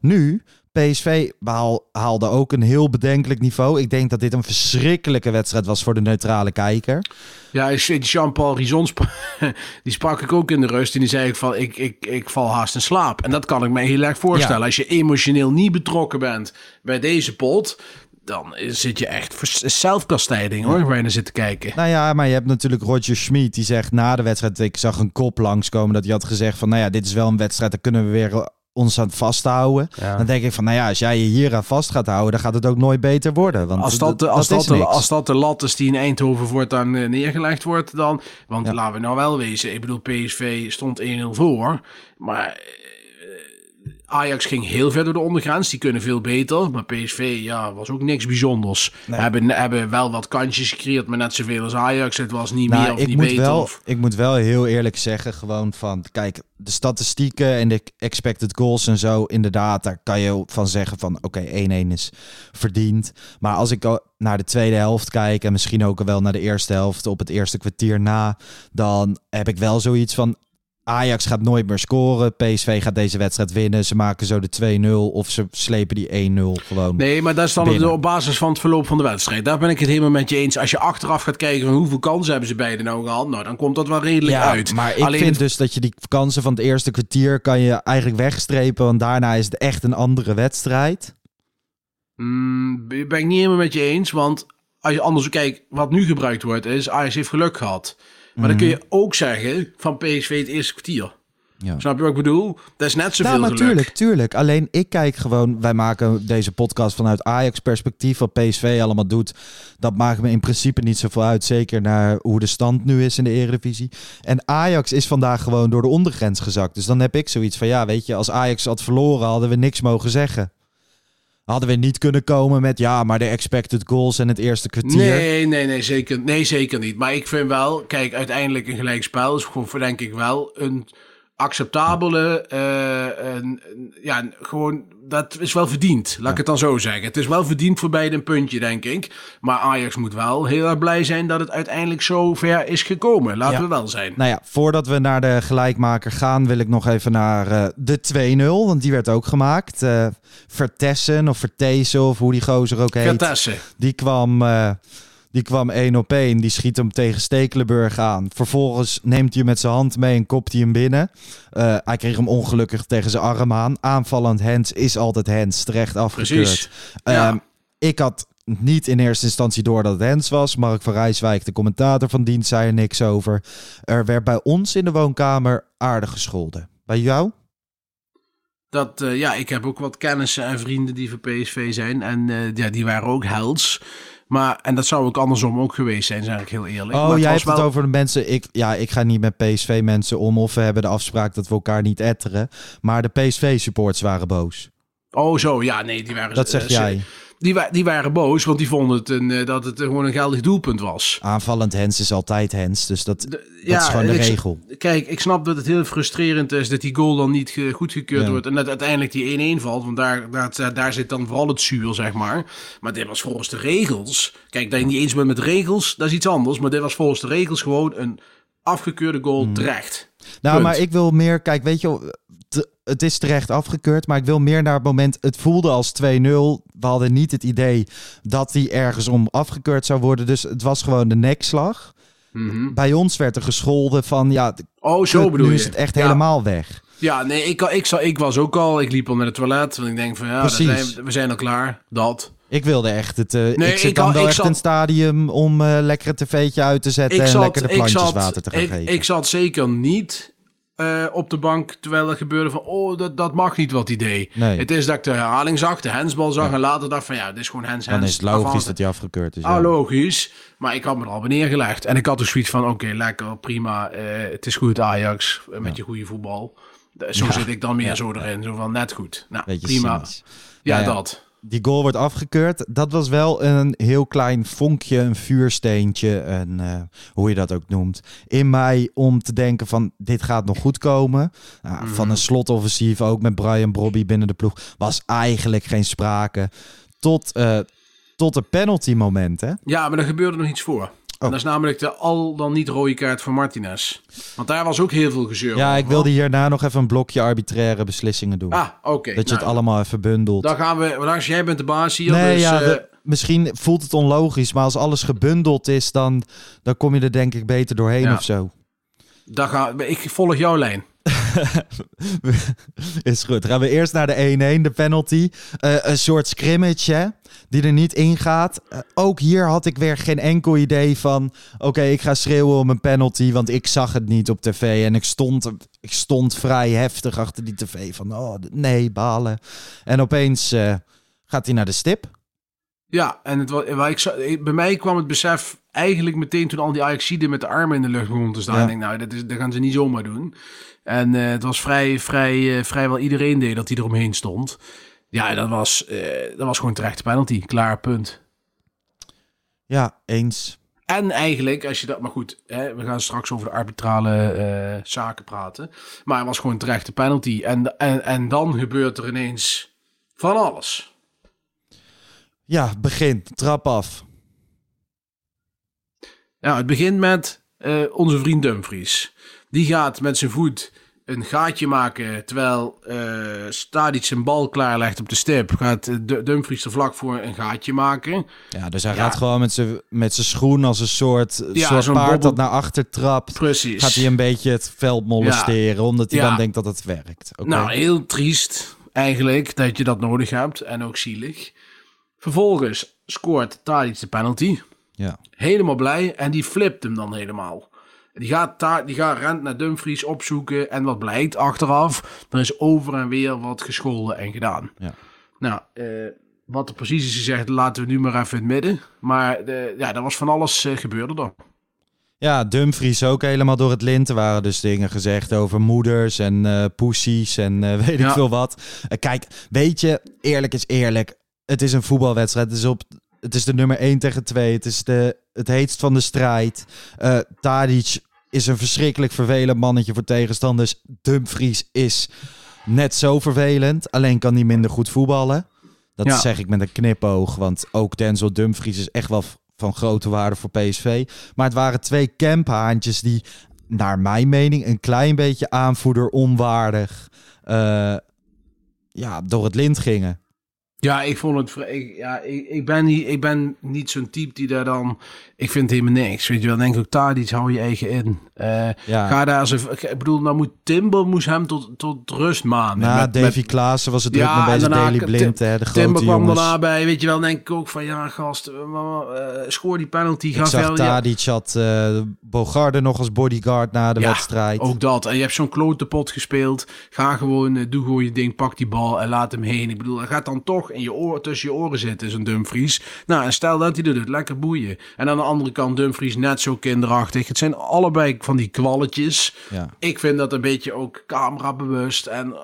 Nu, PSV behaal, haalde ook een heel bedenkelijk niveau. Ik denk dat dit een verschrikkelijke wedstrijd was voor de neutrale kijker. Ja, Jean-Paul Rizon, sp- *laughs* die sprak ik ook in de rust. En die zei ik van, ik, ik, ik val haast in slaap. En dat kan ik me heel erg voorstellen. Ja. Als je emotioneel niet betrokken bent bij deze pot... dan zit je echt voor zelfkastijding hoor, waar je naar zit te kijken. Nou ja, maar je hebt natuurlijk Roger Schmid. Die zegt na de wedstrijd, ik zag een kop langskomen dat hij had gezegd van, nou ja, dit is wel een wedstrijd, daar kunnen we weer ons aan het vasthouden. Ja. Dan denk ik van, nou ja, als jij je hier aan vast gaat houden, dan gaat het ook nooit beter worden. Want Als dat, de- als, dat de, als dat de lat is die in Eindhoven voortaan eh, neergelegd wordt, dan. Want Ja. laten we nou wel wezen. Ik bedoel, PSV stond 1-0 voor. Maar Ajax ging heel ver door de ondergrens. Die kunnen veel beter. Maar PSV ja, was ook niks bijzonders. Hebben, hebben wel wat kansjes gecreëerd, maar net zoveel als Ajax. Het was niet Nou, meer of ik niet moet, beter. wel, of- ik moet wel heel eerlijk zeggen, gewoon van, kijk, de statistieken en de expected goals en zo, inderdaad, daar kan je van zeggen van, oké, 1-1 is verdiend. Maar als ik naar de tweede helft kijk en misschien ook wel naar de eerste helft op het eerste kwartier na, dan heb ik wel zoiets van, Ajax gaat nooit meer scoren, PSV gaat deze wedstrijd winnen, ze maken zo de 2-0 of ze slepen die 1-0 gewoon. Nee, maar dat is dan binnen. op basis van het verloop van de wedstrijd. Daar ben ik het helemaal met je eens. Als je achteraf gaat kijken van hoeveel kansen hebben ze beiden nou gehad, nou dan komt dat wel redelijk Ja, uit. maar ik Alleen vind het- dus dat je die kansen van het eerste kwartier kan je eigenlijk wegstrepen, want daarna is het echt een andere wedstrijd. Mm, ben ik niet helemaal met je eens. Want als je anders kijkt, wat nu gebruikt wordt, is Ajax heeft geluk gehad. Maar dan kun je ook zeggen van PSV het eerste kwartier. Mhm. Ja. Snap je wat ik bedoel? Dat is net zoveel Nou, geluk. natuurlijk, tuurlijk. Alleen ik kijk gewoon, wij maken deze podcast vanuit Ajax perspectief. Wat PSV allemaal doet, dat maakt me in principe niet zoveel uit. Zeker naar hoe de stand nu is in de Eredivisie. En Ajax is vandaag gewoon door de ondergrens gezakt. Dus dan heb ik zoiets van, ja, weet je, als Ajax had verloren, hadden we niks mogen zeggen. Hadden we niet kunnen komen met, ja, maar de expected goals en het eerste kwartier. Nee, nee, nee zeker, nee, zeker niet. Maar ik vind wel, kijk, uiteindelijk een gelijkspel is gewoon, denk ik wel, een acceptabele, eh, ja, gewoon, dat is wel verdiend. Laat ik het dan zo zeggen. Het is wel verdiend voor beide een puntje, denk ik. Maar Ajax moet wel heel erg blij zijn dat het uiteindelijk zo ver is gekomen. Laten Ja. we wel zijn. Nou ja, voordat we naar de gelijkmaker gaan, wil ik nog even naar eh, de 2-0. Want die werd ook gemaakt. Eh Vertessen of Vertezen of hoe die gozer ook heet. Vertessen. Die kwam, die kwam één op één. Die schiet hem tegen Stekelenburg aan. Vervolgens neemt hij hem met zijn hand mee en kopt hij hem binnen. Eh, hij kreeg hem ongelukkig tegen zijn arm aan. Aanvallend hands is altijd hands. Terecht afgekeurd. Precies. Ja. Ehm, ik had niet in eerste instantie door dat het Hens was. Mark van Rijswijk, de commentator van dienst, zei er niks over. Er werd bij ons in de woonkamer aardig gescholden. Bij jou? Dat, eh, ja, ik heb ook wat kennissen en vrienden die voor PSV zijn. En eh, ja, die waren ook helds. Maar, en dat zou ook andersom ook geweest zijn, zeg ik heel eerlijk. Oh, maar jij hebt het over de mensen. Ik, ja, ik ga niet met PSV-mensen om. Of we hebben de afspraak dat we elkaar niet etteren. Maar de PSV-supports waren boos. Oh, zo, ja, nee, die waren... Dat zeg eh, jij. Die, wa- die waren boos, want die vonden het een, eh, dat het eh, gewoon een geldig doelpunt was. Aanvallend Hens is altijd Hens. Dus dat, dat ja, is gewoon de regel. Kijk, ik snap dat het heel frustrerend is dat die goal dan niet ge- goedgekeurd Ja. wordt. En dat uiteindelijk die 1-1 valt. Want daar, daar, daar zit dan vooral het zuur, zeg maar. Maar dit was volgens de regels. Kijk, dat je niet eens bent met regels, dat is iets anders. Maar dit was volgens de regels gewoon een afgekeurde goal Mhm. terecht. Nou, Punt. maar ik wil meer. Kijk, weet je, het is terecht afgekeurd. Maar ik wil meer naar het moment. Het voelde als 2-0. We hadden niet het idee dat die ergens om afgekeurd zou worden. Dus het was gewoon de nekslag. Bij ons werd er gescholden van. Ja, Oh, zo bedoel nu je. is het echt Ja. helemaal weg. Ja, nee, ik, ik, ik, ik was ook al. Ik liep al naar het toilet. Want ik denk van ja, zijn, we zijn al klaar. Dat. Ik wilde echt het. eh, Nee, ik zit ik dan wel echt een stadium om eh, lekker een tv'tje uit te zetten. Ik en zat, lekker de plantjes zat, water te gaan ik, geven. ik zat zeker niet eh, op de bank terwijl er gebeurde van... Oh, dat, dat mag niet wat hij deed. Nee. Het is dat ik de herhaling zag, de hensbal zag... en later dacht van ja, dit is gewoon hens, dan hens. is het logisch dat hij afgekeurd is. Ah, logisch. Maar ik had me er al bij neergelegd. En ik had dus zoiets van, oké, lekker, prima. eh, het is goed Ajax, eh, met je goede voetbal. Zo zit ik dan meer zo erin. Zo van, net goed. Nou, prima. ja. dat. Die goal wordt afgekeurd. Dat was wel een heel klein vonkje, een vuursteentje, een, eh, hoe je dat ook noemt. In mij om te denken van dit gaat nog goed komen. Nou, Mhm. Van een slotoffensief, ook met Brian Brobby binnen de ploeg, was eigenlijk geen sprake. Tot, eh tot de penalty moment, hè? Ja, maar er gebeurde nog iets voor. En Oh. dat is namelijk de al dan niet rode kaart van Martinez. Want daar was ook heel veel gezeur Ja, over. ik wilde hierna nog even een blokje arbitraire beslissingen doen. Ah, oké. dat je het nou, allemaal even bundelt. Dan gaan we... Lars, jij bent de baas hier. Nee, dus, ja, eh, we- misschien voelt het onlogisch, maar als alles gebundeld is, dan, dan kom je er denk ik beter doorheen Ja. of zo. dan we- ik volg jouw lijn. *laughs* is goed. Gaan we eerst naar de 1-1, de penalty. Eh, een soort scrimmage? Die er niet ingaat. Uh, ook hier had ik weer geen enkel idee van... Oké, ik ga schreeuwen om een penalty, want ik zag het niet op tv. En ik stond, ik stond vrij heftig achter die tv van... Oh, nee, balen. En opeens uh, gaat hij naar de stip. Ja, en het was, ik, bij mij kwam het besef eigenlijk meteen toen al die Ajaxiden met de armen in de lucht begonnen te staan. Ja. Ik denk, nou, dat, is, dat gaan ze niet zomaar doen. En uh, het was vrij, vrij, uh, vrijwel iedereen deed dat hij eromheen stond. Ja, dat was, uh, dat was gewoon terecht penalty. Klaar, punt. Ja, eens. En eigenlijk, als je dat... Maar goed, hè, we gaan straks over de arbitrale zaken praten. Maar het was gewoon terecht de penalty. En, en, en dan gebeurt er ineens van alles. Ja, begin. Trap af. Nou, het begint met uh, onze vriend Dumfries. Die gaat met zijn voet een gaatje maken terwijl uh, Stadic zijn bal klaarlegt op de stip. Gaat Dumfries er vlak voor een gaatje maken. Ja, dus hij ja. gaat gewoon met zijn, met zijn schoen als een soort, ja, soort paard bobbel... dat naar achter trapt. Precies. Gaat hij een beetje het veld molesteren, ja. omdat hij dan denkt dat het werkt. Okay. Nou, heel triest eigenlijk dat je dat nodig hebt en ook zielig. Vervolgens scoort Tadic de penalty. Ja. Helemaal blij. En die flipt hem dan helemaal. Die gaat, die gaat rent naar Dumfries opzoeken. En wat blijkt achteraf? Er is over en weer wat gescholden en gedaan. Ja. Nou, uh, wat er precies is gezegd, laten we nu maar even in het midden. Maar ja, er was van alles uh, gebeurde er. Ja, Dumfries ook helemaal door het lint. Er waren dus dingen gezegd over moeders en uh, poesies en *laughs* weet ja. ik veel wat. kijk, weet je, eerlijk is eerlijk. Het is een voetbalwedstrijd. Het is op het is de nummer 1 tegen 2. Het is de, het heetst van de strijd. Uh, Tadic is een verschrikkelijk vervelend mannetje voor tegenstanders. Dumfries is net zo vervelend. Alleen kan hij minder goed voetballen. Dat ja. zeg ik met een knipoog. Want ook Denzel Dumfries is echt wel van grote waarde voor PSV. Maar het waren twee camphaantjes die, naar mijn mening, een klein beetje aanvoerder onwaardig uh, ja, door het lint gingen. Ja, ik vond het. Ik, ja, ik, ik, ben niet, ik ben niet zo'n type die daar dan. Ik vind helemaal niks. Weet je wel, denk ik ook daar iets hou je eigen in. Uh, ja. Ga daar eens Ik bedoel, nou moet Timber moest hem tot, tot rust manen. Ja, met, Davy met, Klaassen was het druk ja, met deze Daily Blind, hè, de grote Timber kwam jongens. daarna bij. Weet je wel, denk ik ook van ja, gast, uh, scoor die penalty. Ga ik zag Tadic ja. had uh, Bogarde nog als bodyguard na de ja, wedstrijd. ook dat. En je hebt zo'n klote pot gespeeld. Ga gewoon, doe gewoon je ding, pak die bal en laat hem heen. Ik bedoel, hij gaat dan toch in je oor, tussen je oren zitten, zo'n Dumfries. Nou, en stel dat hij dat doet, lekker boeien. En aan de andere kant Dumfries net zo kinderachtig. Het zijn allebei van die kwalletjes. Ja. Ik vind dat een beetje ook camerabewust en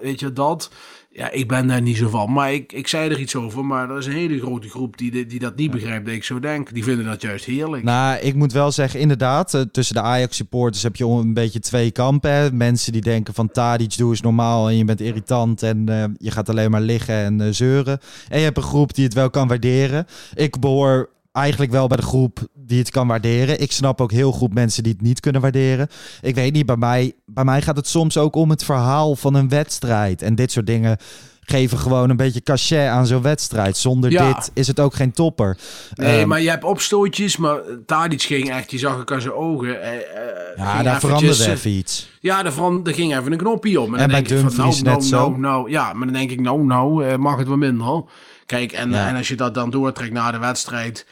weet je dat. Ja, ik ben daar niet zo van. Maar ik, ik zei er iets over. Maar er is een hele grote groep die, die dat niet begrijpt, dat ik zo denk. Die vinden dat juist heerlijk. Nou, ik moet wel zeggen, inderdaad. Tussen de Ajax-supporters heb je een beetje twee kampen. Hè. Mensen die denken van Tadic, doe eens normaal en je bent irritant. En uh, je gaat alleen maar liggen en uh, zeuren. En je hebt een groep die het wel kan waarderen. Ik behoor eigenlijk wel bij de groep die het kan waarderen. Ik snap ook heel goed mensen die het niet kunnen waarderen. Ik weet niet, bij mij, bij mij gaat het soms ook om het verhaal van een wedstrijd. En dit soort dingen geven gewoon een beetje cachet aan zo'n wedstrijd. Zonder ja. dit is het ook geen topper. Nee, um, maar je hebt opstootjes, maar Tadic ging echt, je zag ik aan zijn ogen. Uh, ja, daar veranderde even iets. Ja, daar, verand, ging even een knopje om. En, en bij Dumfries nou, net zo. Nou, nou, ja, maar dan denk ik, nou, nou, uh, mag het wel minder. Kijk, en, ja. en als je dat dan doortrekt na de wedstrijd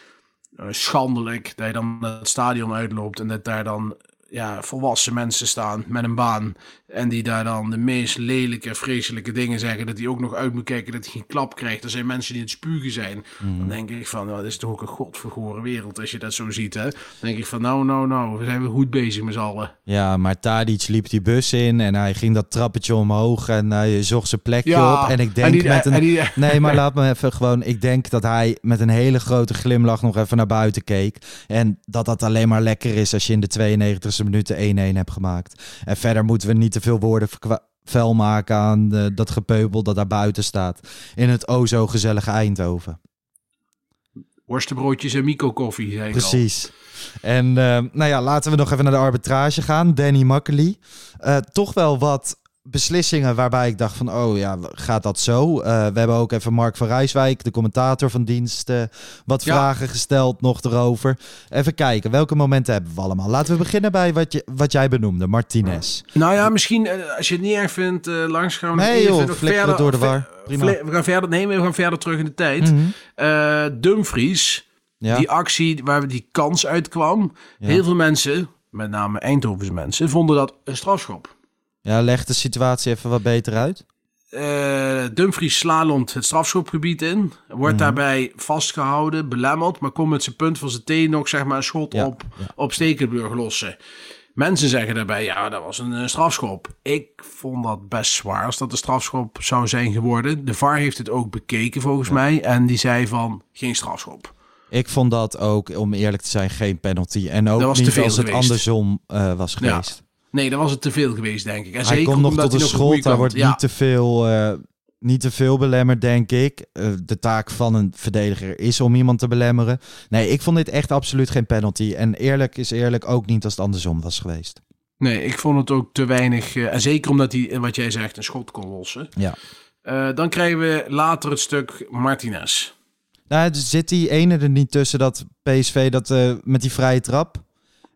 schandelijk dat je dan het stadion uitloopt en dat daar dan ja, volwassen mensen staan met een baan. En die daar dan de meest lelijke, vreselijke dingen zeggen. Dat hij ook nog uit moet kijken dat hij geen klap krijgt. Er zijn mensen die het spugen zijn. Mm. Dan denk ik van, nou, dat is toch ook een godvergoren wereld als je dat zo ziet. Hè? Dan denk ik van, nou, nou, nou, we zijn weer goed bezig met z'n allen. Ja, maar Tadic liep die bus in en hij ging dat trappetje omhoog en hij zocht zijn plekje ja, op. En ik denk en die, met een... Die, nee, maar *laughs* laat me even gewoon... Ik denk dat hij met een hele grote glimlach nog even naar buiten keek. En dat dat alleen maar lekker is als je in de 92e minuten 1-1 hebt gemaakt. En verder moeten we niet te veel woorden vuil maken aan de, dat gepeupel dat daar buiten staat. In het o zo gezellige Eindhoven. Worstenbroodjes en Mico koffie, zei Precies. En uh, nou ja, laten we nog even naar de arbitrage gaan. Danny Makkely. Uh, toch wel wat beslissingen waarbij ik dacht van, oh ja, gaat dat zo? Eh, we hebben ook even Mark van Rijswijk, de commentator van dienst, eh, wat Ja. vragen gesteld nog erover. Even kijken, welke momenten hebben we allemaal? Laten we beginnen bij wat, je, wat jij benoemde, Martinez. Nou ja, misschien eh, als je het niet erg vindt, eh, langs gaan we Nee, even joh, verder, door de war. Prima. We gaan verder, nee, we gaan verder terug in de tijd. Mhm. Dumfries, Ja. die actie waar die kans uitkwam. Heel veel mensen, met name Eindhovense mensen, vonden dat een strafschop. Ja, leg de situatie even wat beter uit. Eh, Dumfries slalomt het strafschopgebied in. Wordt Mhm. daarbij vastgehouden, belemmerd. Maar komt met zijn punt van zijn teen nog zeg maar, een schot Ja, op, ja. op Stekenburg lossen. Mensen zeggen daarbij, ja, dat was een, strafschop. Ik vond dat best zwaar als dat een strafschop zou zijn geworden. De VAR heeft het ook bekeken volgens mij. En die zei van, geen strafschop. Ik vond dat ook, om eerlijk te zijn, geen penalty. En ook niet als het geweest. andersom eh, was geweest. Nee, dat was het te veel geweest, denk ik. En hij zeker komt nog tot een schot. Daar wordt ja. niet, te veel, eh, niet te veel belemmerd, denk ik. Eh, de taak van een verdediger is om iemand te belemmeren. Nee, ik vond dit echt absoluut geen penalty. En eerlijk is eerlijk ook niet als het andersom was geweest. Nee, ik vond het ook te weinig. eh, en zeker omdat hij, wat jij zegt, een schot kon lossen. Ja. Dan krijgen we later het stuk Martinez. Nou, er zit die ene er niet tussen dat PSV dat met die vrije trap.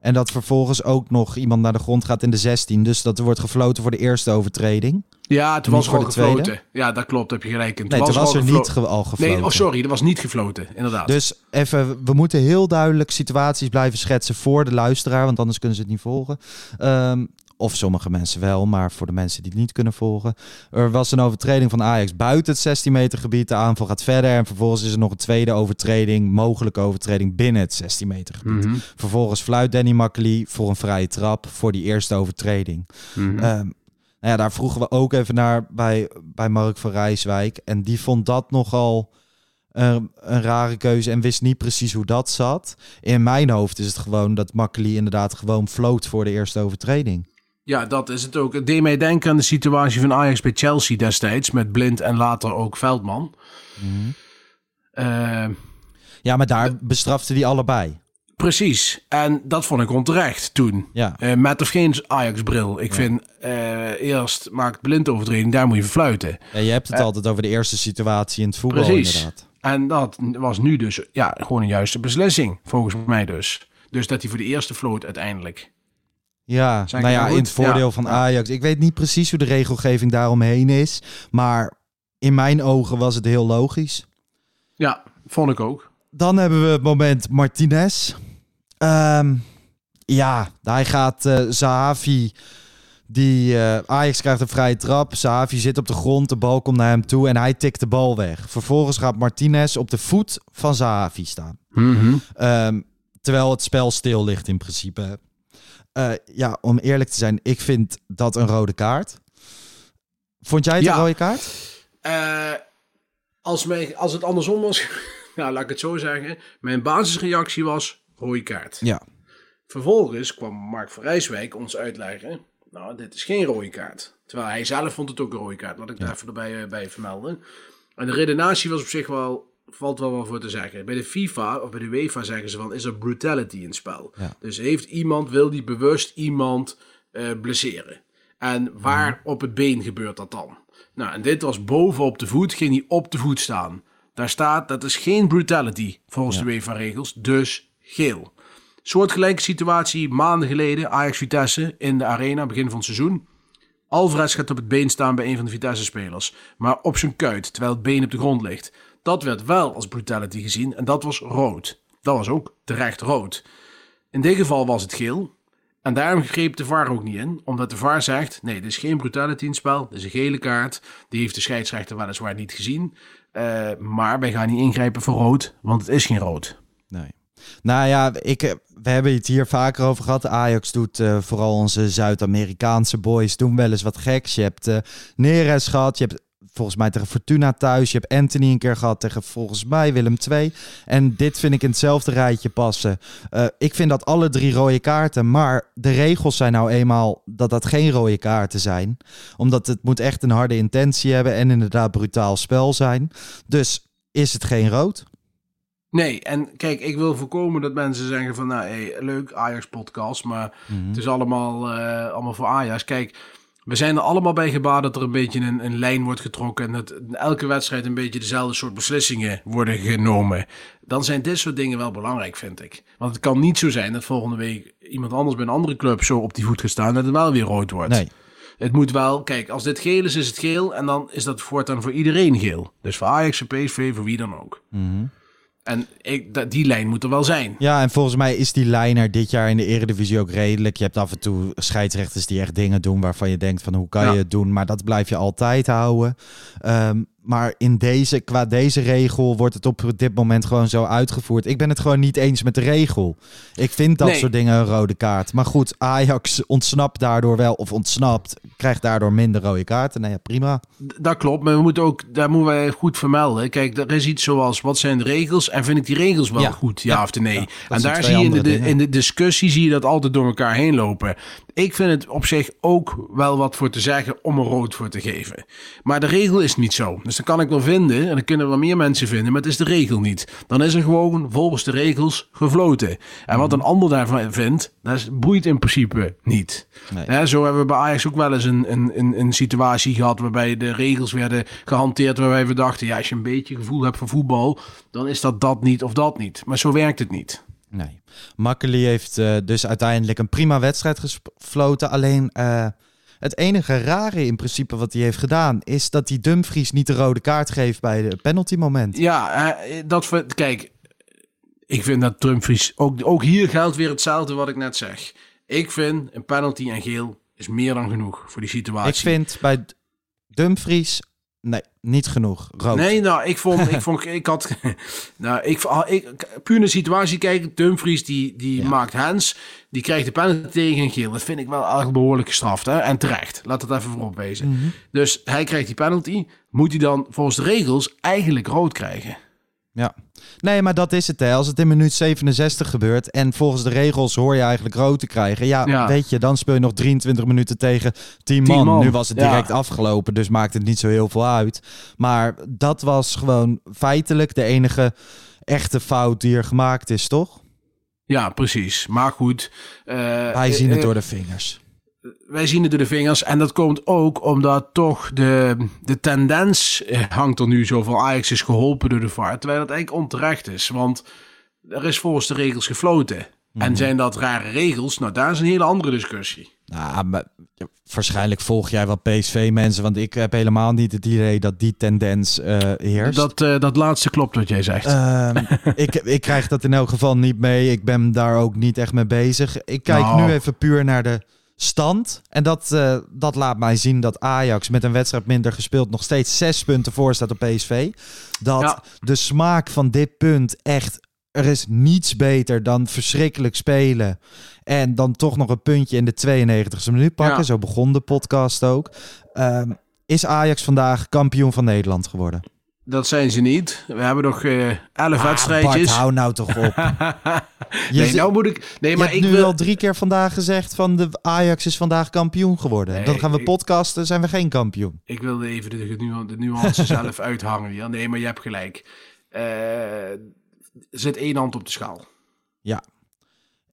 En dat vervolgens ook nog iemand naar de grond gaat in de 16. Dus dat er wordt gefloten voor de eerste overtreding. Ja, toen Niet was voor de tweede? Ja, dat klopt, heb je gelijk in. Nee, was al er geflo- niet ge- al gefloten. Nee, oh sorry, er was niet gefloten, inderdaad. Dus even, we moeten heel duidelijk situaties blijven schetsen voor de luisteraar, want anders kunnen ze het niet volgen. Ehm, of sommige mensen wel, maar voor de mensen die het niet kunnen volgen. Er was een overtreding van Ajax buiten het 16 meter gebied. De aanval gaat verder en vervolgens is er nog een tweede overtreding, mogelijke overtreding binnen het 16 meter gebied. Mhm. Vervolgens fluit Danny Makkely voor een vrije trap voor die eerste overtreding. Ehm, nou ja, daar vroegen we ook even naar bij, bij Mark van Rijswijk. En die vond dat nogal een, een rare keuze en wist niet precies hoe dat zat. In mijn hoofd is het gewoon dat Makkely inderdaad gewoon floot voor de eerste overtreding. Ja, dat is het ook. Het deed mij denken aan de situatie van Ajax bij Chelsea destijds. Met Blind en later ook Veldman. Eh, Ja, maar daar bestrafte hij allebei. precies. En dat vond ik onterecht toen. Ja. Eh, met of geen Ajax-bril. Ik vind eh, eerst maakt Blind overtreding, daar moet je verfluiten. Ja, je hebt het altijd over de eerste situatie in het voetbal Precies. inderdaad. En dat was nu dus ja, gewoon een juiste beslissing, volgens mij dus. Dus dat hij voor de eerste floot uiteindelijk. Ja, nou ja, in het voordeel Ja. van Ajax. Ik weet niet precies hoe de regelgeving daaromheen is. Maar in mijn ogen was het heel logisch. Ja, vond ik ook. Dan hebben we het moment Martinez. Ehm, ja, hij gaat eh Zahavi. Die eh, Ajax krijgt een vrije trap. Zahavi zit op de grond. De bal komt naar hem toe en hij tikt de bal weg. Vervolgens gaat Martinez op de voet van Zahavi staan. Ehm, terwijl het spel stil ligt in principe. Eh, ja, om eerlijk te zijn, ik vind dat een rode kaart. Vond jij het Ja. een rode kaart? Eh, als, mij, als het andersom was, *laughs* nou, laat ik het zo zeggen. Mijn basisreactie was rode kaart. Ja. Vervolgens kwam Mark van Rijswijk ons uitleggen. Nou, dit is geen rode kaart. Terwijl hij zelf vond het ook een rode kaart. Laat ik daar even erbij eh, bij vermelden. En de redenatie was op zich wel, valt wel wel voor te zeggen. Bij de FIFA of bij de UEFA zeggen ze van, is er brutality in het spel. Ja. Dus heeft iemand, wil die bewust iemand eh, blesseren? En waar op het been gebeurt dat dan? Nou, en dit was boven op de voet, ging hij op de voet staan. Daar staat, dat is geen brutality volgens de UEFA-regels, dus geel. Soortgelijke situatie maanden geleden, Ajax Vitesse in de arena, begin van het seizoen. Alvarez gaat op het been staan bij een van de Vitesse-spelers, maar op zijn kuit, terwijl het been op de grond ligt. Dat werd wel als brutality gezien en dat was rood. Dat was ook terecht rood. In dit geval was het geel. En daarom greep de VAR ook niet in, omdat de VAR zegt: nee, dit is geen brutality in het spel, dit is een gele kaart. Die heeft de scheidsrechter weliswaar niet gezien. Eh, maar wij gaan niet ingrijpen voor rood, want het is geen rood. Nee. Nou ja, ik, eh, we hebben het hier vaker over gehad. Ajax doet eh, vooral onze Zuid-Amerikaanse boys doen wel eens wat geks. Je hebt eh Neres gehad, je hebt volgens mij tegen Fortuna thuis. Je hebt Anthony een keer gehad tegen volgens mij Willem II. En dit vind ik in hetzelfde rijtje passen. Eh, ik vind dat alle drie rode kaarten. Maar de regels zijn nou eenmaal dat dat geen rode kaarten zijn. Omdat het moet echt een harde intentie hebben en inderdaad brutaal spel zijn. Dus is het geen rood? Nee, en kijk, ik wil voorkomen dat mensen zeggen van, nou, hey, leuk Ajax-podcast, maar Mhm. het is allemaal, eh, allemaal voor Ajax. Kijk, We zijn er allemaal bij gebaat dat er een beetje een, een lijn wordt getrokken. En dat in elke wedstrijd een beetje dezelfde soort beslissingen worden genomen. Dan zijn dit soort dingen wel belangrijk, vind ik. Want het kan niet zo zijn dat volgende week iemand anders bij een andere club zo op die voet gaat staan. Dat het wel weer rood wordt. Nee. Het moet wel, kijk, als dit geel is, is het geel. En dan is dat voortaan voor iedereen geel. Dus voor Ajax, voor PSV, voor wie dan ook. En ik, dat, die lijn moet er wel zijn. Ja, en volgens mij is die lijn er dit jaar in de Eredivisie ook redelijk. Je hebt af en toe scheidsrechters die echt dingen doen waarvan je denkt van hoe kan Ja. je het doen, maar dat blijf je altijd houden. Ehm, maar in deze, qua deze regel wordt het op dit moment gewoon zo uitgevoerd. Ik ben het gewoon niet eens met de regel. Ik vind dat Nee. soort dingen een rode kaart. Maar goed, Ajax ontsnapt daardoor wel, of ontsnapt, krijgt daardoor minder rode kaarten. Nou ja, prima. Dat klopt, maar we moeten ook, daar moeten wij goed vermelden. Kijk, er is iets zoals, wat zijn de regels? En vind ik die regels wel Ja. goed, ja, Ja. of nee? Ja, en daar zie je in de, in de discussie zie je dat altijd door elkaar heen lopen. Ik vind het op zich ook wel wat voor te zeggen om er rood voor te geven. Maar de regel is niet zo. Dus dan kan ik wel vinden, en dan kunnen wel meer mensen vinden, maar het is de regel niet. Dan is er gewoon volgens de regels gefloten. En wat een ander daarvan vindt, dat boeit in principe niet. Nee. Zo hebben we bij Ajax ook wel eens een, een, een, een situatie gehad waarbij de regels werden gehanteerd. Waarbij we dachten, ja, als je een beetje gevoel hebt voor voetbal, dan is dat dat niet of dat niet. Maar zo werkt het niet. Nee. Makkeli heeft eh, dus uiteindelijk een prima wedstrijd gefloten. Alleen eh, het enige rare in principe wat hij heeft gedaan... is dat hij Dumfries niet de rode kaart geeft bij de penalty moment. Ja, eh, dat vind- kijk, ik vind dat Dumfries, ook, ook hier geldt weer hetzelfde wat ik net zeg. Ik vind een penalty en geel is meer dan genoeg voor die situatie. Ik vind bij Dumfries... Nee, niet genoeg. Rood. Nee, nou, ik vond, ik *laughs* vond, ik had, *laughs* nou, ik, ik puur naar de situatie kijken. Dumfries die, die Ja. maakt hands, die krijgt de penalty tegen en geel. Dat vind ik wel erg behoorlijk gestraft, hè? En terecht. Laat het even voorop wezen. Mhm. Dus hij krijgt die penalty. Moet hij dan volgens de regels eigenlijk rood krijgen? Ja. Nee, maar dat is het. Hè. Als het in minuut 67 gebeurt en volgens de regels hoor je eigenlijk rood te krijgen. Ja, Ja. weet je, dan speel je nog 23 minuten tegen 10 Tien man. man. Nu was het Ja. direct afgelopen, dus maakt het niet zo heel veel uit. Maar dat was gewoon feitelijk de enige echte fout die er gemaakt is, toch? Ja, precies. Maar goed. eh, Wij zien het eh, door de vingers. Wij zien het door de vingers. En dat komt ook omdat toch de, de tendens eh, hangt er nu zo van Ajax is geholpen door de VAR. Terwijl dat eigenlijk onterecht is. Want er is volgens de regels gefloten. Mhm. En zijn dat rare regels? Nou, daar is een hele andere discussie. Nou, maar ja, waarschijnlijk volg jij wel PSV-mensen, want ik heb helemaal niet het idee dat die tendens eh, heerst. Dat, eh, dat laatste klopt wat jij zegt. Ehm, *laughs* ik, ik krijg dat in elk geval niet mee. Ik ben daar ook niet echt mee bezig. Ik kijk Nou. nu even puur naar de stand. En dat, eh, dat laat mij zien dat Ajax met een wedstrijd minder gespeeld nog steeds zes punten voor staat op PSV. Dat Ja. de smaak van dit punt echt... Er is niets beter dan verschrikkelijk spelen. En dan toch nog een puntje in de 92e minuut pakken. Ja. Zo begon de podcast ook. Ehm, is Ajax vandaag kampioen van Nederland geworden? Dat zijn ze niet. We hebben nog eh elf Ah, Bart, wedstrijdjes. hou nou toch op. *laughs* Nee, nou moet ik... Nee, maar ik nu wil... al drie keer vandaag gezegd van de Ajax is vandaag kampioen geworden. Nee, dan gaan we ik- podcasten, zijn we geen kampioen. Ik wilde even de, nu- de nuance *laughs* zelf uithangen. Ja, nee, maar je hebt gelijk. Er zit één hand op de schaal.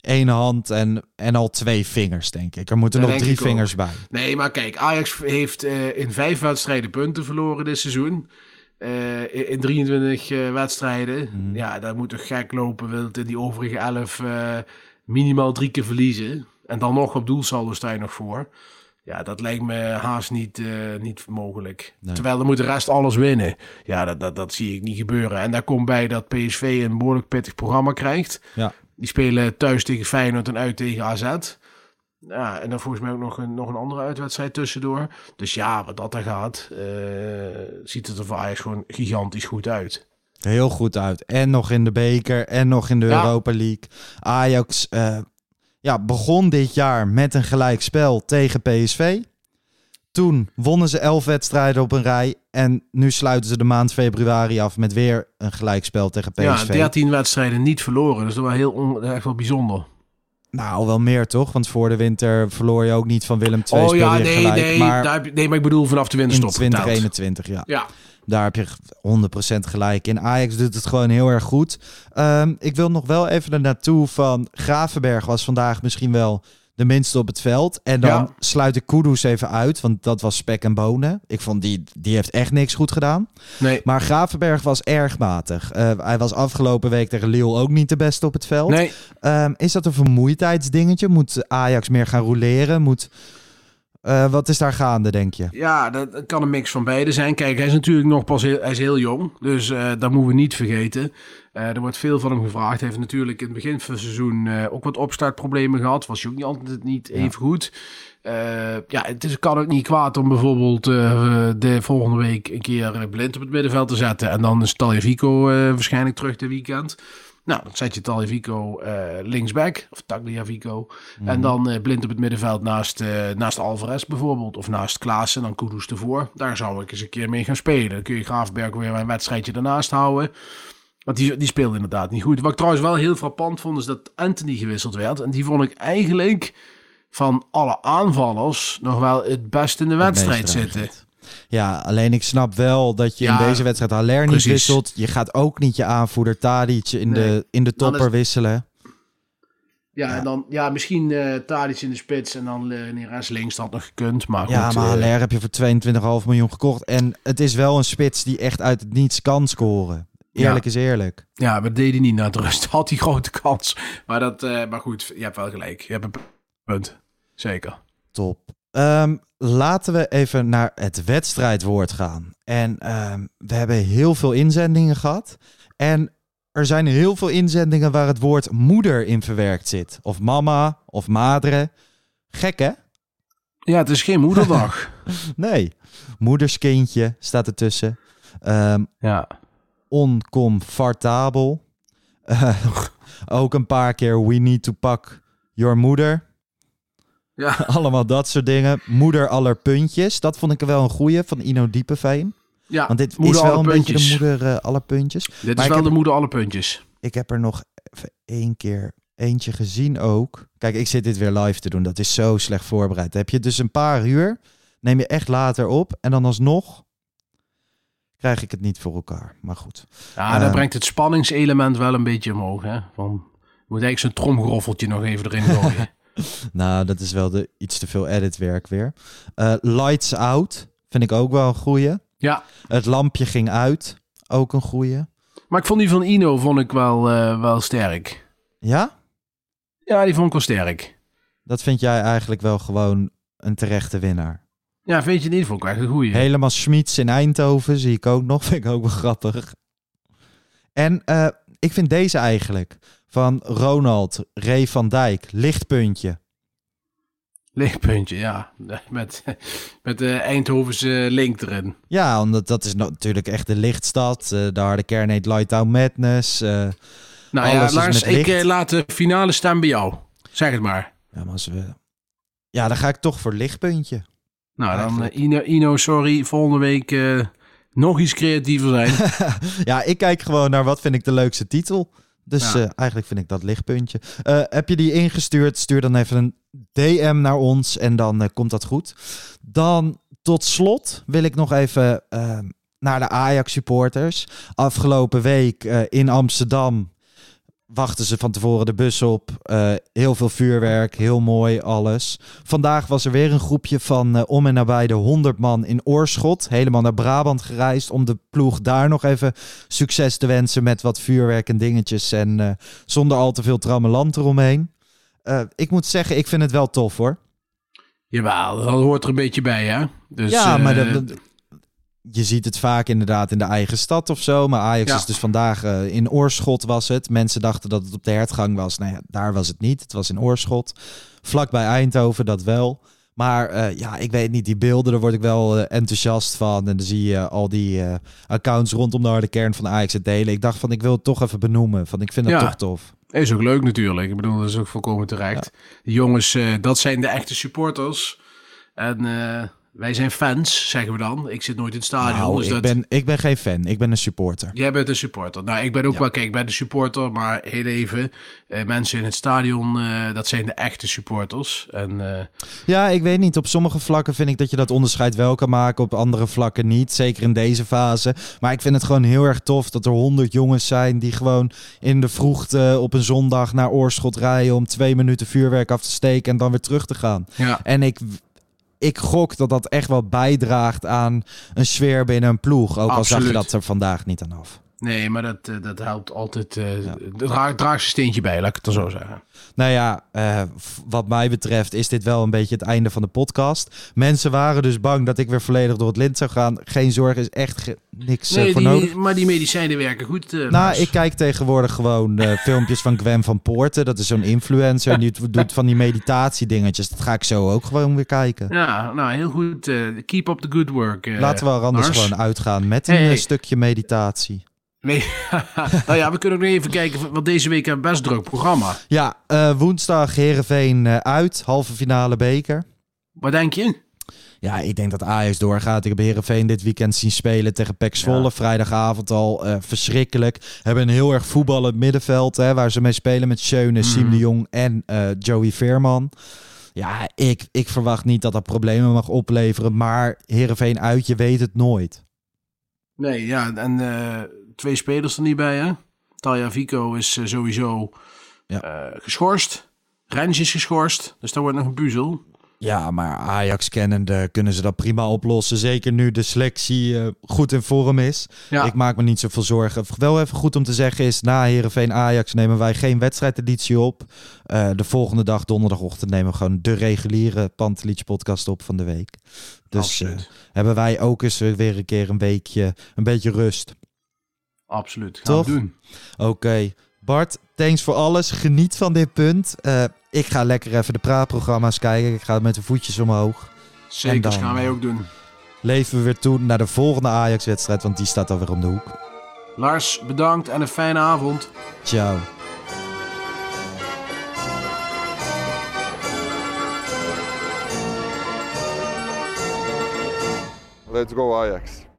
Eén hand en, en al twee vingers, denk ik. Er moeten nog drie ook. vingers bij. Nee, maar kijk, Ajax heeft eh, in vijf wedstrijden punten verloren dit seizoen. Eh, in- in 23 eh, wedstrijden. Mhm. Ja, dat moet toch gek lopen. Wil het in die overige 11 eh, minimaal drie keer verliezen. En dan nog op doelsaldo sta je nog voor. Ja, dat lijkt me haast niet, niet mogelijk. Nee. Terwijl dan moet de rest alles winnen. Ja, dat, dat, dat zie ik niet gebeuren. En daar komt bij dat PSV een behoorlijk pittig programma krijgt. Ja. Die spelen thuis tegen Feyenoord en uit tegen AZ. Ja, en dan volgens mij ook nog een, nog een andere uitwedstrijd tussendoor. Dus ja, wat dat er gaat, eh, ziet het er voor Ajax gewoon gigantisch goed uit. Heel goed uit. En nog in de beker en nog in de Ja. Europa League. Ajax eh, ja, begon dit jaar met een gelijkspel tegen PSV. Toen wonnen ze elf wedstrijden op een rij. En nu sluiten ze de maand februari af met weer een gelijkspel tegen Ja, PSV. 13 wedstrijden niet verloren. Dus dat was heel on, echt wel bijzonder. Nou, wel meer toch? Want voor de winter verloor je ook niet van Willem II. oh ja, nee, gelijk, nee, maar daar heb je- nee, maar ik bedoel vanaf de in winterstop geteld. 2021, ja. Ja, Daar heb je 100% gelijk in. Ajax doet het gewoon heel erg goed. Ehm, ik wil nog wel even er naartoe van... Gravenberg was vandaag misschien wel de minste op het veld. En dan Ja. sluit ik Kudus even uit, want dat was spek en bonen. Ik vond die, die heeft echt niks goed gedaan. Nee. Maar Gravenberg was erg matig. Eh, hij was afgelopen week tegen Lille ook niet de beste op het veld. Nee, Ehm, is dat een vermoeidheidsdingetje? Moet Ajax meer gaan roleren? Moet, eh, wat is daar gaande, denk je? Ja, dat kan een mix van beide zijn. Kijk, hij is natuurlijk nog pas heel, hij is heel jong. Dus eh, dat moeten we niet vergeten. Eh, er wordt veel van hem gevraagd. Hij heeft natuurlijk in het begin van het seizoen ook wat opstartproblemen gehad. Was hij ook niet altijd niet even goed. Ja, het is, kan ook niet kwaad om bijvoorbeeld de volgende week een keer blind op het middenveld te zetten. En dan is Taljevico eh waarschijnlijk terug dit weekend. Nou, dan zet je Taljevico eh linksback, of Tagliafico. En dan eh, blind op het middenveld naast, eh, naast Alvarez bijvoorbeeld. Of naast Klaassen, dan Kudus ervoor. Daar zou ik eens een keer mee gaan spelen. Dan kun je Graafberg weer een wedstrijdje ernaast houden. Want die, die speelde inderdaad niet goed. Wat ik trouwens wel heel frappant vond, is dat Anthony gewisseld werd. En die vond ik eigenlijk van alle aanvallers nog wel het best in de wedstrijd zitten. Ja, alleen ik snap wel dat je Ja, in deze wedstrijd Haller niet wisselt. Je gaat ook niet je aanvoerder Tadic in, Nee. de, in de topper is- wisselen. Ja, en dan ja, misschien eh Tadic in de spits en dan uh, Neres links dat had nog gekund. Maar Ja, goed, maar eh, Haller heb je voor 22,5 miljoen gekocht. En het is wel een spits die echt uit het niets kan scoren. Eerlijk is eerlijk. Ja, deed hij niet na de rust. *laughs* Had hij grote kans. Maar, dat, eh, maar goed, je hebt wel gelijk. Je hebt een punt. Zeker. Top. Ehm, laten we even naar het wedstrijdwoord gaan. En ehm, we hebben heel veel inzendingen gehad. En er zijn heel veel inzendingen waar het woord moeder in verwerkt zit. Of mama, of madre. Gek hè? Ja, het is geen moederdag. *laughs* Nee. Moederskindje staat ertussen. Ehm ja. oncomfortabel. *laughs* Ook een paar keer we need to pack your moeder. Ja. *laughs* Allemaal dat soort dingen. Moeder aller puntjes. Dat vond ik wel een goeie van Ino Diepeveen. ja, Want dit moeder is wel alle een puntjes. beetje de moeder eh, aller puntjes. Dit Maar is wel heb- de moeder alle puntjes. Ik heb er nog even één keer eentje gezien ook. Kijk, ik zit dit weer live te doen. Dat is zo slecht voorbereid. Heb je dus een paar uur. Neem je echt later op. En dan alsnog krijg ik het niet voor elkaar. Maar goed. Ja, Eh. dat brengt het spanningselement wel een beetje omhoog. Hè? Van, je moet eigenlijk zo'n tromgeroffeltje nog even erin gooien. *laughs* *laughs* Nou, dat is wel de, iets te veel editwerk weer. Eh, lights out vind ik ook wel een goeie. ja, Het lampje ging uit. Ook een goeie. maar ik vond die van Ino vond ik wel, eh, wel sterk. Ja? Ja, die vond ik wel sterk. Dat vind jij eigenlijk wel gewoon een terechte winnaar. Ja, vind je niet? Vond ik echt een goeie. Helemaal Schmitz in Eindhoven zie ik ook nog. *laughs* Vind ik ook wel grappig. En eh, ik vind deze eigenlijk. Van Ronald Ray van Dijk. Lichtpuntje. Lichtpuntje, ja. *laughs* Met, met de Eindhovense link erin. Ja, omdat dat is natuurlijk echt de lichtstad. Eh, de harde kern heet Lighttown Madness. eh, Nou ja, Lars, ik eh, laat de finale staan bij jou. Zeg het maar. ja, maar als we... ja, dan ga ik toch voor lichtpuntje. Nou, dan eh, Ino, Ino, sorry. Volgende week eh, nog iets creatiever zijn. *laughs* ja, ik kijk gewoon naar wat vind ik de leukste titel. Dus Ja. eh, eigenlijk vind ik dat lichtpuntje. Eh, heb je die ingestuurd? Stuur dan even een DM naar ons en dan eh, komt dat goed. Dan tot slot wil ik nog even naar de Ajax supporters. Afgelopen week in Amsterdam wachten ze van tevoren de bus op. Eh, heel veel vuurwerk, heel mooi alles. Vandaag was er weer een groepje van eh, om en nabij de 100 man in Oorschot. Helemaal naar Brabant gereisd om de ploeg daar nog even succes te wensen met wat vuurwerk en dingetjes. En eh, zonder al te veel trammeland eromheen. Ik moet zeggen, ik vind het wel tof hoor. Jawel, dat hoort er een beetje bij, hè? Dus, ja, maar dat- dat- je ziet het vaak inderdaad in de eigen stad of zo. Maar Ajax Ja. is dus vandaag eh, in Oorschot was het. Mensen dachten dat het op de hertgang was. Nou ja, daar was het niet. Het was in Oorschot. Vlak bij Eindhoven, dat wel. Maar eh, ja, ik weet niet, die beelden, daar word ik wel eh, enthousiast van. En dan zie je al die accounts rondom de harde kern van Ajax het delen. Ik dacht van, ik wil het toch even benoemen. Van, ik vind dat Ja. toch tof. Is ook leuk natuurlijk. Ik bedoel, dat is ook volkomen terecht. Jongens, dat zijn de echte supporters. En Wij zijn fans, zeggen we dan. Ik zit nooit in het stadion. Nou, dus ik, dat... ben, ik ben geen fan. Ik ben een supporter. Jij bent een supporter. Nou, ik ben ook wel, kijk, ik ben de supporter, maar heel even. eh, mensen in het stadion, eh, dat zijn de echte supporters. En eh, Ja, ik weet niet. Op sommige vlakken vind ik dat je dat onderscheid wel kan maken. Op andere vlakken niet. Zeker in deze fase. Maar ik vind het gewoon heel erg tof dat er honderd jongens zijn die gewoon in de vroegte op een zondag naar Oorschot rijden om twee minuten vuurwerk af te steken en dan weer terug te gaan. ja. En ik, ik gok dat dat echt wel bijdraagt aan een sfeer binnen een ploeg. Ook al zag je dat er vandaag niet aan af. Nee, maar dat, eh, dat helpt altijd. eh Dat draagt een steentje bij, laat ik het er zo zeggen. Nou ja, eh, wat mij betreft is dit wel een beetje het einde van de podcast. Mensen waren dus bang dat ik weer volledig door het lint zou gaan. Geen zorgen, is echt niks eh, voor die, nodig. maar die medicijnen werken goed. eh, Nou, ik kijk tegenwoordig gewoon eh, *laughs* filmpjes van Gwen van Poorten. Dat is zo'n influencer. En die doet van die meditatiedingetjes. Dat ga ik zo ook gewoon weer kijken. Ja, nou, heel goed. eh, keep up the good work. eh, Laten we er anders gewoon uitgaan met een Hey. eh, stukje meditatie. Nee. *laughs* nou ja, we kunnen ook nog even kijken, want deze week hebben we best druk programma. Ja, eh, woensdag Herenveen uit. Halve finale beker. Wat denk je? Ja, ik denk dat Ajax doorgaat. Ik heb Herenveen dit weekend zien spelen tegen PEC Zwolle. Ja. Vrijdagavond al eh, verschrikkelijk. Hebben een heel erg voetballend middenveld. Hè, waar ze mee spelen met Schöne, Siem Mhm. de Jong en eh, Joey Veerman. Ja, ik, ik verwacht niet dat dat problemen mag opleveren. Maar Herenveen uit, je weet het nooit. Nee, ja, en eh, twee spelers er niet bij, hè? Talia Vico is eh, sowieso Ja. eh, geschorst. Rens is geschorst, dus daar wordt nog een puzzel. Ja, maar Ajax kennende kunnen ze dat prima oplossen. Zeker nu de selectie eh, goed in vorm is. Ja. Ik maak me niet zoveel zorgen. Wel even goed om te zeggen is, na Herenveen Ajax nemen wij geen wedstrijdeditie op. De volgende dag, donderdagochtend, nemen we gewoon de reguliere Pantelietje podcast op van de week. Dus hebben wij ook eens weer een keer een weekje, een beetje rust. Absoluut. Gaan Toch? we doen. Oké, Bart, thanks voor alles. Geniet van dit punt. Eh, ik ga lekker even de praatprogramma's kijken. Ik ga met de voetjes omhoog. Zeker, gaan wij ook doen. Leven we weer toe naar de volgende Ajax-wedstrijd, want die staat alweer om de hoek. Lars, bedankt en een fijne avond. Ciao. Let's go Ajax.